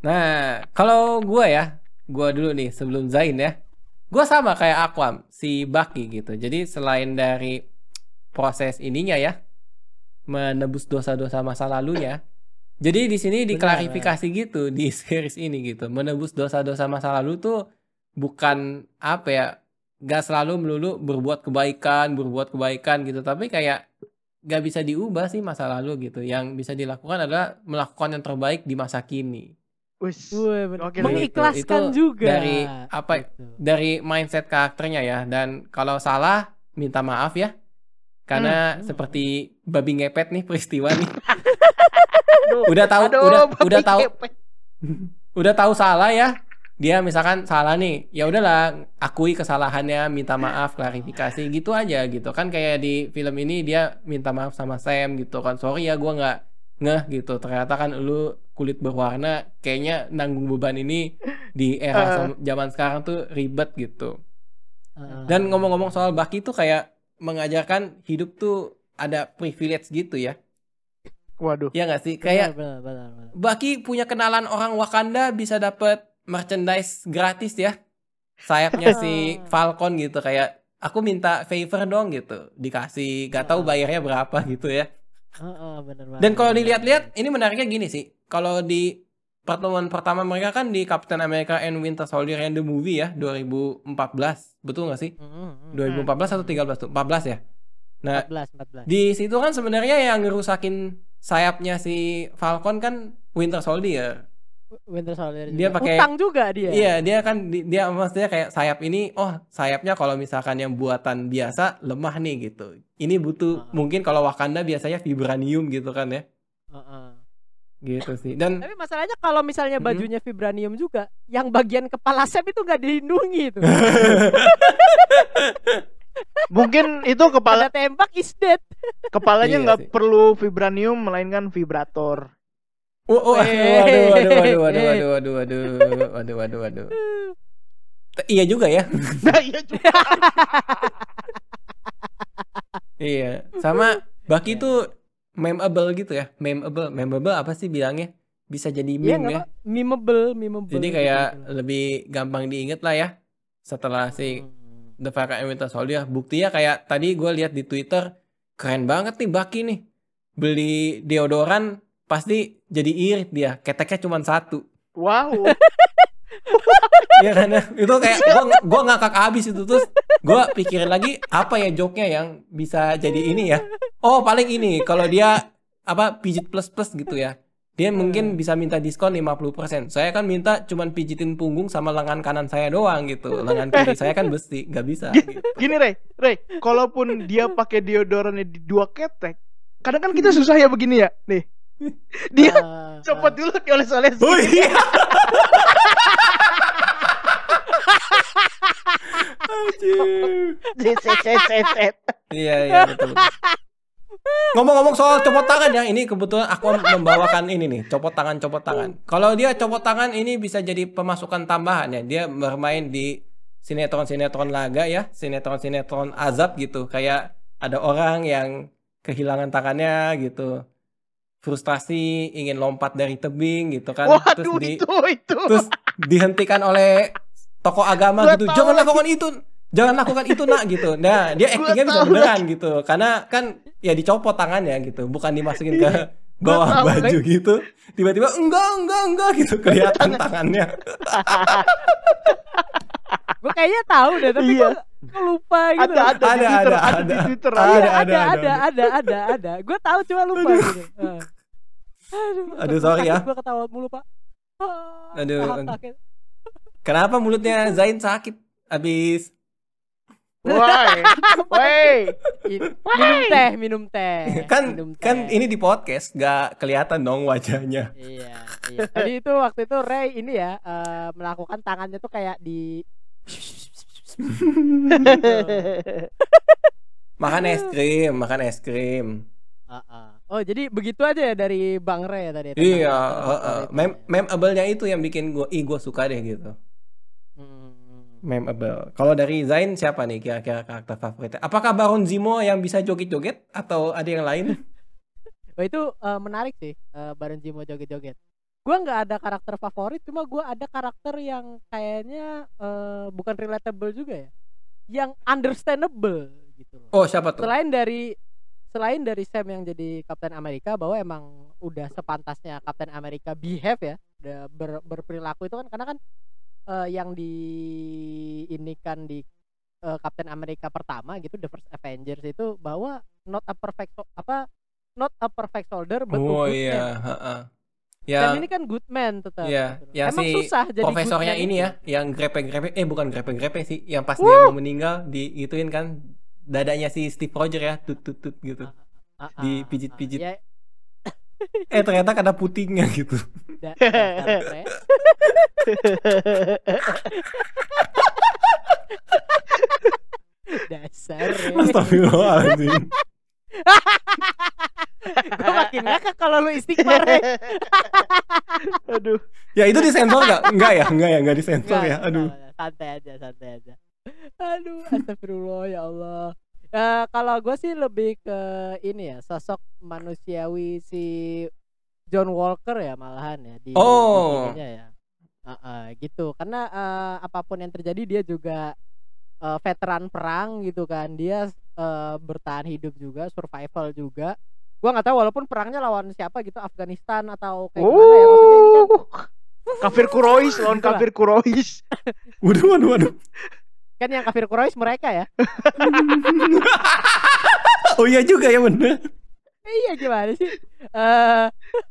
Nah, kalau gua ya, gua dulu nih sebelum Zain ya. Gua sama kayak Aquam, si Baki gitu. Jadi selain dari proses ininya ya, menebus dosa-dosa masa lalunya. Jadi di sini Benar, diklarifikasi gitu di series ini gitu. Menebus dosa-dosa masa lalu tuh bukan apa ya, gak selalu melulu berbuat kebaikan, berbuat kebaikan gitu. Tapi kayak gak bisa diubah sih masa lalu gitu. Yang bisa dilakukan adalah melakukan yang terbaik di masa kini. Wis. Wih, mengikhlaskan Itu juga. dari apa Gitu. dari mindset karakternya ya. Dan kalau salah minta maaf ya. Karena Hmm. seperti babi ngepet nih peristiwa nih. Aduh, udah tahu aduh, udah babi udah tahu. udah tahu salah ya. Dia misalkan salah nih. Ya udahlah akui kesalahannya minta maaf klarifikasi gitu aja gitu. Kan kayak di film ini dia minta maaf sama Sam gitu kan. Sorry ya gua nggak ngeh gitu ternyata kan lu kulit berwarna kayaknya nanggung beban ini di era sem- zaman sekarang tuh ribet gitu Ah. dan ngomong-ngomong soal Baki tuh kayak mengajarkan hidup tuh ada privilege gitu ya Waduh. ya nggak sih Benar, kayak benar, benar, benar. Baki punya kenalan orang Wakanda bisa dapet merchandise gratis ya. Sayapnya si Falcon gitu kayak aku minta favor dong gitu. Dikasih gak tahu bayarnya berapa gitu ya. Ah, ah, benar banget. Dan kalau dilihat-lihat ini menariknya gini sih. Kalau di pertemuan pertama mereka kan di Captain America and Winter Soldier and the Movie ya 2014. Betul gak sih? Mm, mm, 2014 atau 13 tuh? 14 ya. Nah, 14 14 di situ kan sebenarnya yang ngerusakin sayapnya si Falcon kan Winter Soldier. Winter Soldier Dia juga. pakai- utang juga dia Iya, dia kan di- dia maksudnya kayak sayap ini, oh sayapnya kalau misalkan yang buatan biasa lemah nih gitu. Ini butuh Ah. mungkin kalau Wakanda biasanya vibranium gitu kan ya. Ah, ah. gitu sih dan Tapi masalahnya kalau misalnya Mm-mm. bajunya vibranium juga, yang bagian kepala Sam itu nggak dilindungi itu. Mungkin itu kepala Pada tembak is dead. kepalanya Iya nggak sih. perlu vibranium melainkan vibrator. Oh, oh, waduh, Eh, waduh, waduh, waduh, eh. waduh, waduh, waduh, waduh, waduh, waduh. T- Iya juga ya. Nah, iya juga. Iya. Sama Baki tuh memeable gitu ya. Memeable, memeable apa sih bilangnya? Bisa jadi Iya meme nggak ya. memeable, memeable. Jadi gitu kayak gitu. lebih gampang diinget lah ya. Setelah si Hmm. The Falcon and Winter Soldier. Buktinya kayak tadi gue lihat di Twitter keren banget nih Baki nih. Beli deodoran pasti jadi irit dia. Keteknya cuma satu. Wow. Iya kan ya? Itu kayak gua gua ngakak abis itu terus gua pikirin lagi apa ya joke-nya yang bisa jadi ini ya. Oh, paling ini kalau dia apa pijit plus plus gitu ya. Dia mungkin bisa minta diskon 50%. Saya kan minta cuman pijitin punggung sama lengan kanan saya doang gitu. Lengan kiri saya kan besi, nggak bisa gitu. Gini Rey, Rey, kalaupun dia pakai deodorannya di dua ketek, kadang kan kita susah ya begini ya. Nih. Dia Ah, copot dulu dioles-oles. Oh iya. Iya iya betul. Ngomong-ngomong soal copot tangan ya, ini kebetulan aku membawakan ini nih, copot tangan copot tangan. Kalau dia copot tangan ini bisa jadi pemasukan tambahan ya. Dia bermain di sinetron-sinetron laga ya, sinetron-sinetron azab gitu. Kayak ada orang yang kehilangan tangannya gitu. Frustrasi ingin lompat dari tebing gitu kan. terus Waduh, di itu itu. terus dihentikan oleh tokoh agama Gua gitu. Jangan lakukan itu. Jangan lakukan itu nak gitu. Nah dia actingnya bisa beneran gitu. Karena kan ya dicopot tangannya gitu, bukan dimasukin ke bawah baju gitu. Tiba-tiba enggak enggak enggak gitu kelihatan tangannya. Gue kayaknya tahu deh, tapi Iya. gue lupa gitu. Ada ada di Ada, Twitter, ada, ada ada. Twitter. Ada, ada. ada, ada, ada, ada. ada, ada, ada. Gue tahu cuma lupa gitu. Aduh, Aduh, sorry ya. Gue ketawa mulu pak. Ah, Aduh. Kenapa mulutnya Zain sakit? Abis Woi. Woi. Minum teh, minum teh. kan minum teh. kan ini di podcast gak kelihatan dong wajahnya. Iya, iya. Tadi itu waktu itu Ray ini ya eh, melakukan tangannya tuh kayak di Makan es krim, makan es krim. Ah, ah. Oh, jadi begitu aja ya dari Bang Ray ya tadi. Iya, heeh. favoritnya Mem ya. memable-nya itu yang bikin gua ih gua suka deh gitu. Hmm. Memable. Kalau dari Zain siapa nih kira-kira karakter favoritnya? Apakah Baron Zemo yang bisa joget-joget atau ada yang lain? Oh, itu eh, menarik sih, eh, Baron Zemo joget-joget. Gua nggak ada karakter favorit, cuma gua ada karakter yang kayaknya eh, bukan relatable juga ya, yang understandable gitu loh. Oh, siapa tuh? Selain dari selain dari Sam yang jadi Kapten Amerika bahwa emang udah sepantasnya Kapten Amerika behave ya, udah ber- berperilaku itu kan karena kan eh, yang di ini kan di eh, Kapten Amerika pertama gitu The First Avengers itu bahwa not a perfect apa not a perfect soldier but a Oh iya. Yang ini kan good man tetap. Iya, gitu yang Emang si susah jadi profesornya ini itu. ya, yang grepe-grepe eh bukan grepe-grepe sih, yang pas dia mau meninggal di ituin kan dadanya si Steve Rogers ya, tut tut tut gitu. Ah, ah, dipijit-pijit. ah, ya, Eh ternyata kena putingnya gitu. da- dasar. Astagfirullahaladzim. Gue makin ngakak kalau lu istighfar. Ya itu disensor nggak? Enggak ya, enggak ya, enggak disensor ya. Aduh. nggak, santai aja, santai aja. Aduh, astagfirullah ya Allah. Eh, kalau gue sih lebih ke ini ya, sosok manusiawi si John Walker ya malahan ya di, Oh. ya. Heeh, gitu. Karena eh, apa pun yang terjadi dia juga eh, veteran perang gitu kan. Dia eh, bertahan hidup juga, survival juga. Gua nggak tahu walaupun perangnya lawan siapa gitu, Afghanistan atau kayak gimana ya. Maksudnya ini kan Oh. Kafir Kurois lawan Itulah. kafir Kurois. Waduh, waduh, waduh. kan yang kafir Quraisy mereka ya. Oh iya juga ya bener. iya gimana sih? Eh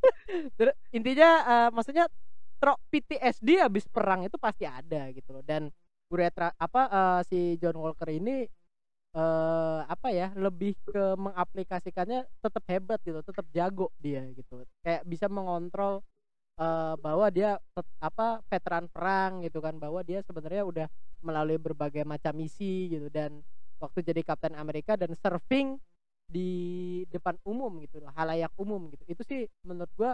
ter- intinya eh, maksudnya tro PTSD habis perang itu pasti ada gitu loh dan Uretra apa eh, si John Walker ini eh apa ya lebih ke mengaplikasikannya tetap hebat gitu tetap jago dia gitu kayak bisa mengontrol eh bahwa dia apa veteran perang gitu kan bahwa dia sebenarnya udah melalui berbagai macam misi gitu dan waktu jadi Kapten Amerika dan surfing di depan umum gitu halayak umum gitu. Itu sih menurut gua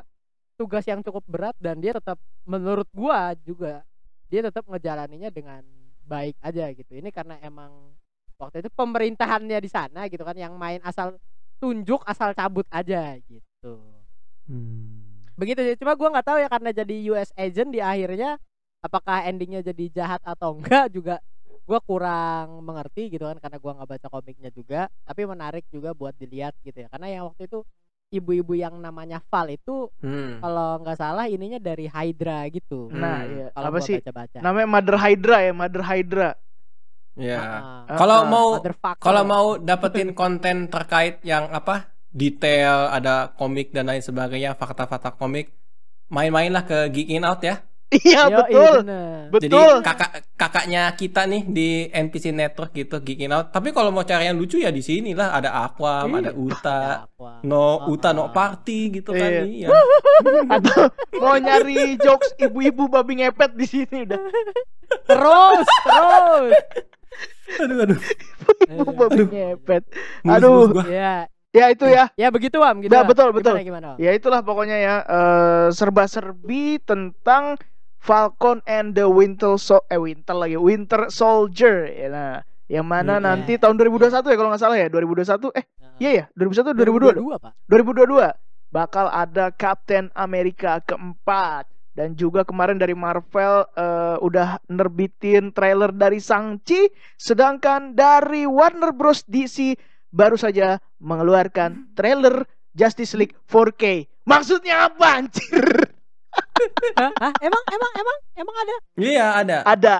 tugas yang cukup berat dan dia tetap menurut gua juga dia tetap ngejalaninya dengan baik aja gitu. Ini karena emang waktu itu pemerintahannya di sana gitu kan yang main asal tunjuk asal cabut aja gitu begitu sih cuma gua nggak tahu ya karena jadi US agent di akhirnya apakah endingnya jadi jahat atau enggak juga gua kurang mengerti gitu kan karena gua nggak baca komiknya juga tapi menarik juga buat dilihat gitu ya karena yang waktu itu ibu-ibu yang namanya Val itu Hmm. kalau nggak salah ininya dari Hydra gitu Nah, iya. kalau apa sih? baca-baca Namanya Mother Hydra ya, Mother Hydra. Ya. Ah, Kalau Ah, mau kalau mau dapetin konten terkait yang apa detail ada komik dan lain sebagainya fakta-fakta komik main-mainlah ke Geekin Out ya Iya, betul. bener. jadi Betul. kakak kakaknya kita nih di NPC Network gitu Geekin Out tapi kalau mau cari yang lucu ya di sini lah ada Aquam Iya. ada Uta Aqua. no Uta no party gitu kan Iya. iya Atau mau nyari jokes ibu-ibu babi ngepet di sini udah. terus terus aduh aduh Ibu babi ngepet. Aduh. ya Ya itu ya. ya begitu am gitu Nah, betul, betul. gimana, gimana? Ya itulah pokoknya ya eh, serba-serbi tentang Falcon and the Winter Sol eh Winter lagi Winter Soldier. Ya nah yang mana Hmm, nanti tahun 2021 ya kalau nggak salah ya 2021 eh Nah, iya ya 2021 2022 Pak. 2022 bakal ada Captain America keempat. Dan juga kemarin dari Marvel eh, udah nerbitin trailer dari Shang-Chi sedangkan dari Warner Bros. DC baru saja mengeluarkan trailer Justice League 4K maksudnya apa anjir? Hah? Emang emang emang emang ada? Iya ada. Ada.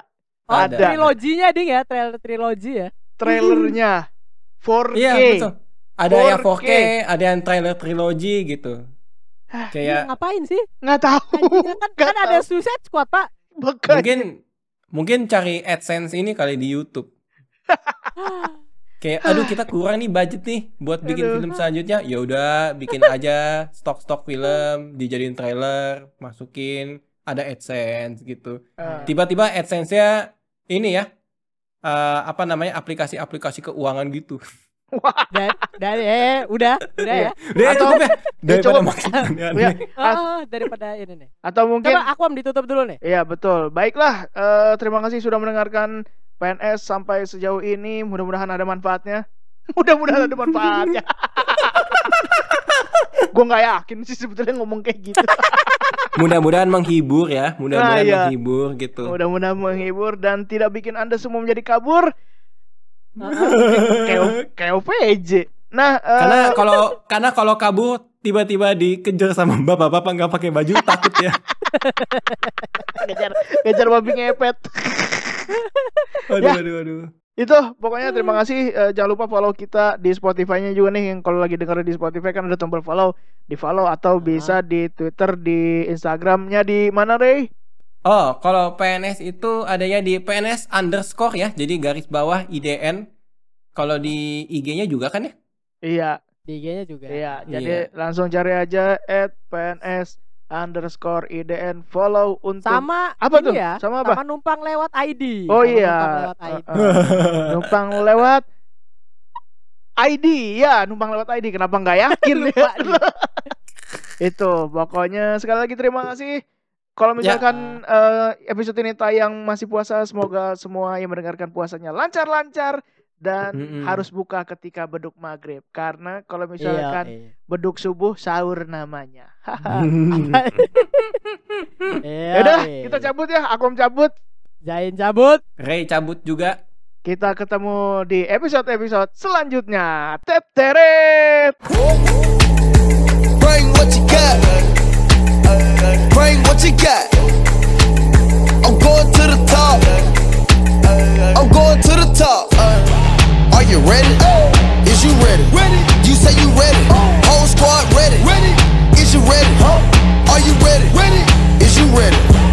Oh, Ada. triloginya ding ya? Trailer trilogi ya? Trailernya 4K iya betul. Ada yang 4K. 4K ada yang trailer trilogi gitu. Kayak ngapain sih? Nggak tahu. Anjing, kan, Nggak kan ada tahu. Suicide Squad pak. Makanya. mungkin mungkin cari AdSense ini kali di YouTube kayak aduh kita kurang nih budget nih buat bikin Aduh. film selanjutnya. Ya udah bikin aja stok-stok film dijadiin trailer masukin ada AdSense gitu. Eh, tiba-tiba AdSense-nya ini ya eh, apa namanya aplikasi-aplikasi keuangan gitu. Dan dan eh udah udah ya. Udah Atau- cukup ya daripada ya, Ah, ah, daripada ini nih. Atau mungkin coba aku am ditutup dulu nih. Iya betul. Baiklah, eh, terima kasih sudah mendengarkan PNS sampai sejauh ini. Mudah-mudahan ada manfaatnya. Mudah-mudahan ada manfaatnya. Gue nggak yakin sih sebetulnya ngomong kayak gitu. mudah-mudahan menghibur ya mudah-mudahan Ah, iya. menghibur gitu Mudah-mudahan menghibur dan tidak bikin anda semua menjadi kabur. Kayak kayak OVJ. Nah, eh, karena kalau karena kalau kabur tiba-tiba dikejar sama bapak-bapak nggak pakai baju takut ya kejar kejar babi ngepet. aduh Ya. aduh aduh Itu pokoknya terima kasih. Eh, jangan lupa follow kita di Spotify-nya juga nih. Yang kalau lagi denger di Spotify kan ada tombol follow, di follow atau bisa di Twitter, di Instagramnya di mana Rey? Oh, kalau PNS itu adanya di PNS underscore ya, jadi garis bawah IDN. Kalau di IG-nya juga kan ya? Iya, di IG-nya juga iya. Iya. Jadi langsung cari aja at PNS underscore IDN follow untuk sama Apa tuh? ya Sama apa? sama numpang lewat ID Oh Sama iya. numpang lewat ID eh. numpang lewat ID ya numpang lewat ID kenapa nggak yakin ya Lupa itu pokoknya sekali lagi terima kasih kalau Ya. misalkan eh, episode ini tayang masih puasa semoga semua yang mendengarkan puasanya lancar-lancar dan Mm-mm. harus buka ketika beduk maghrib karena kalau Iya, misalkan iya. beduk subuh sahur namanya Iya, Yaudah iya. kita cabut ya aku cabut Jain cabut Ray cabut juga. kita ketemu di episode-episode selanjutnya teteret Bring what you got. Bring what you got. I'm going to the top. I'm going to the top. Are you ready? Oh. Is you ready? Ready. You say you ready. Oh. Whole squad ready. Ready. Is you ready? Oh. Are you ready? Ready. Is you ready?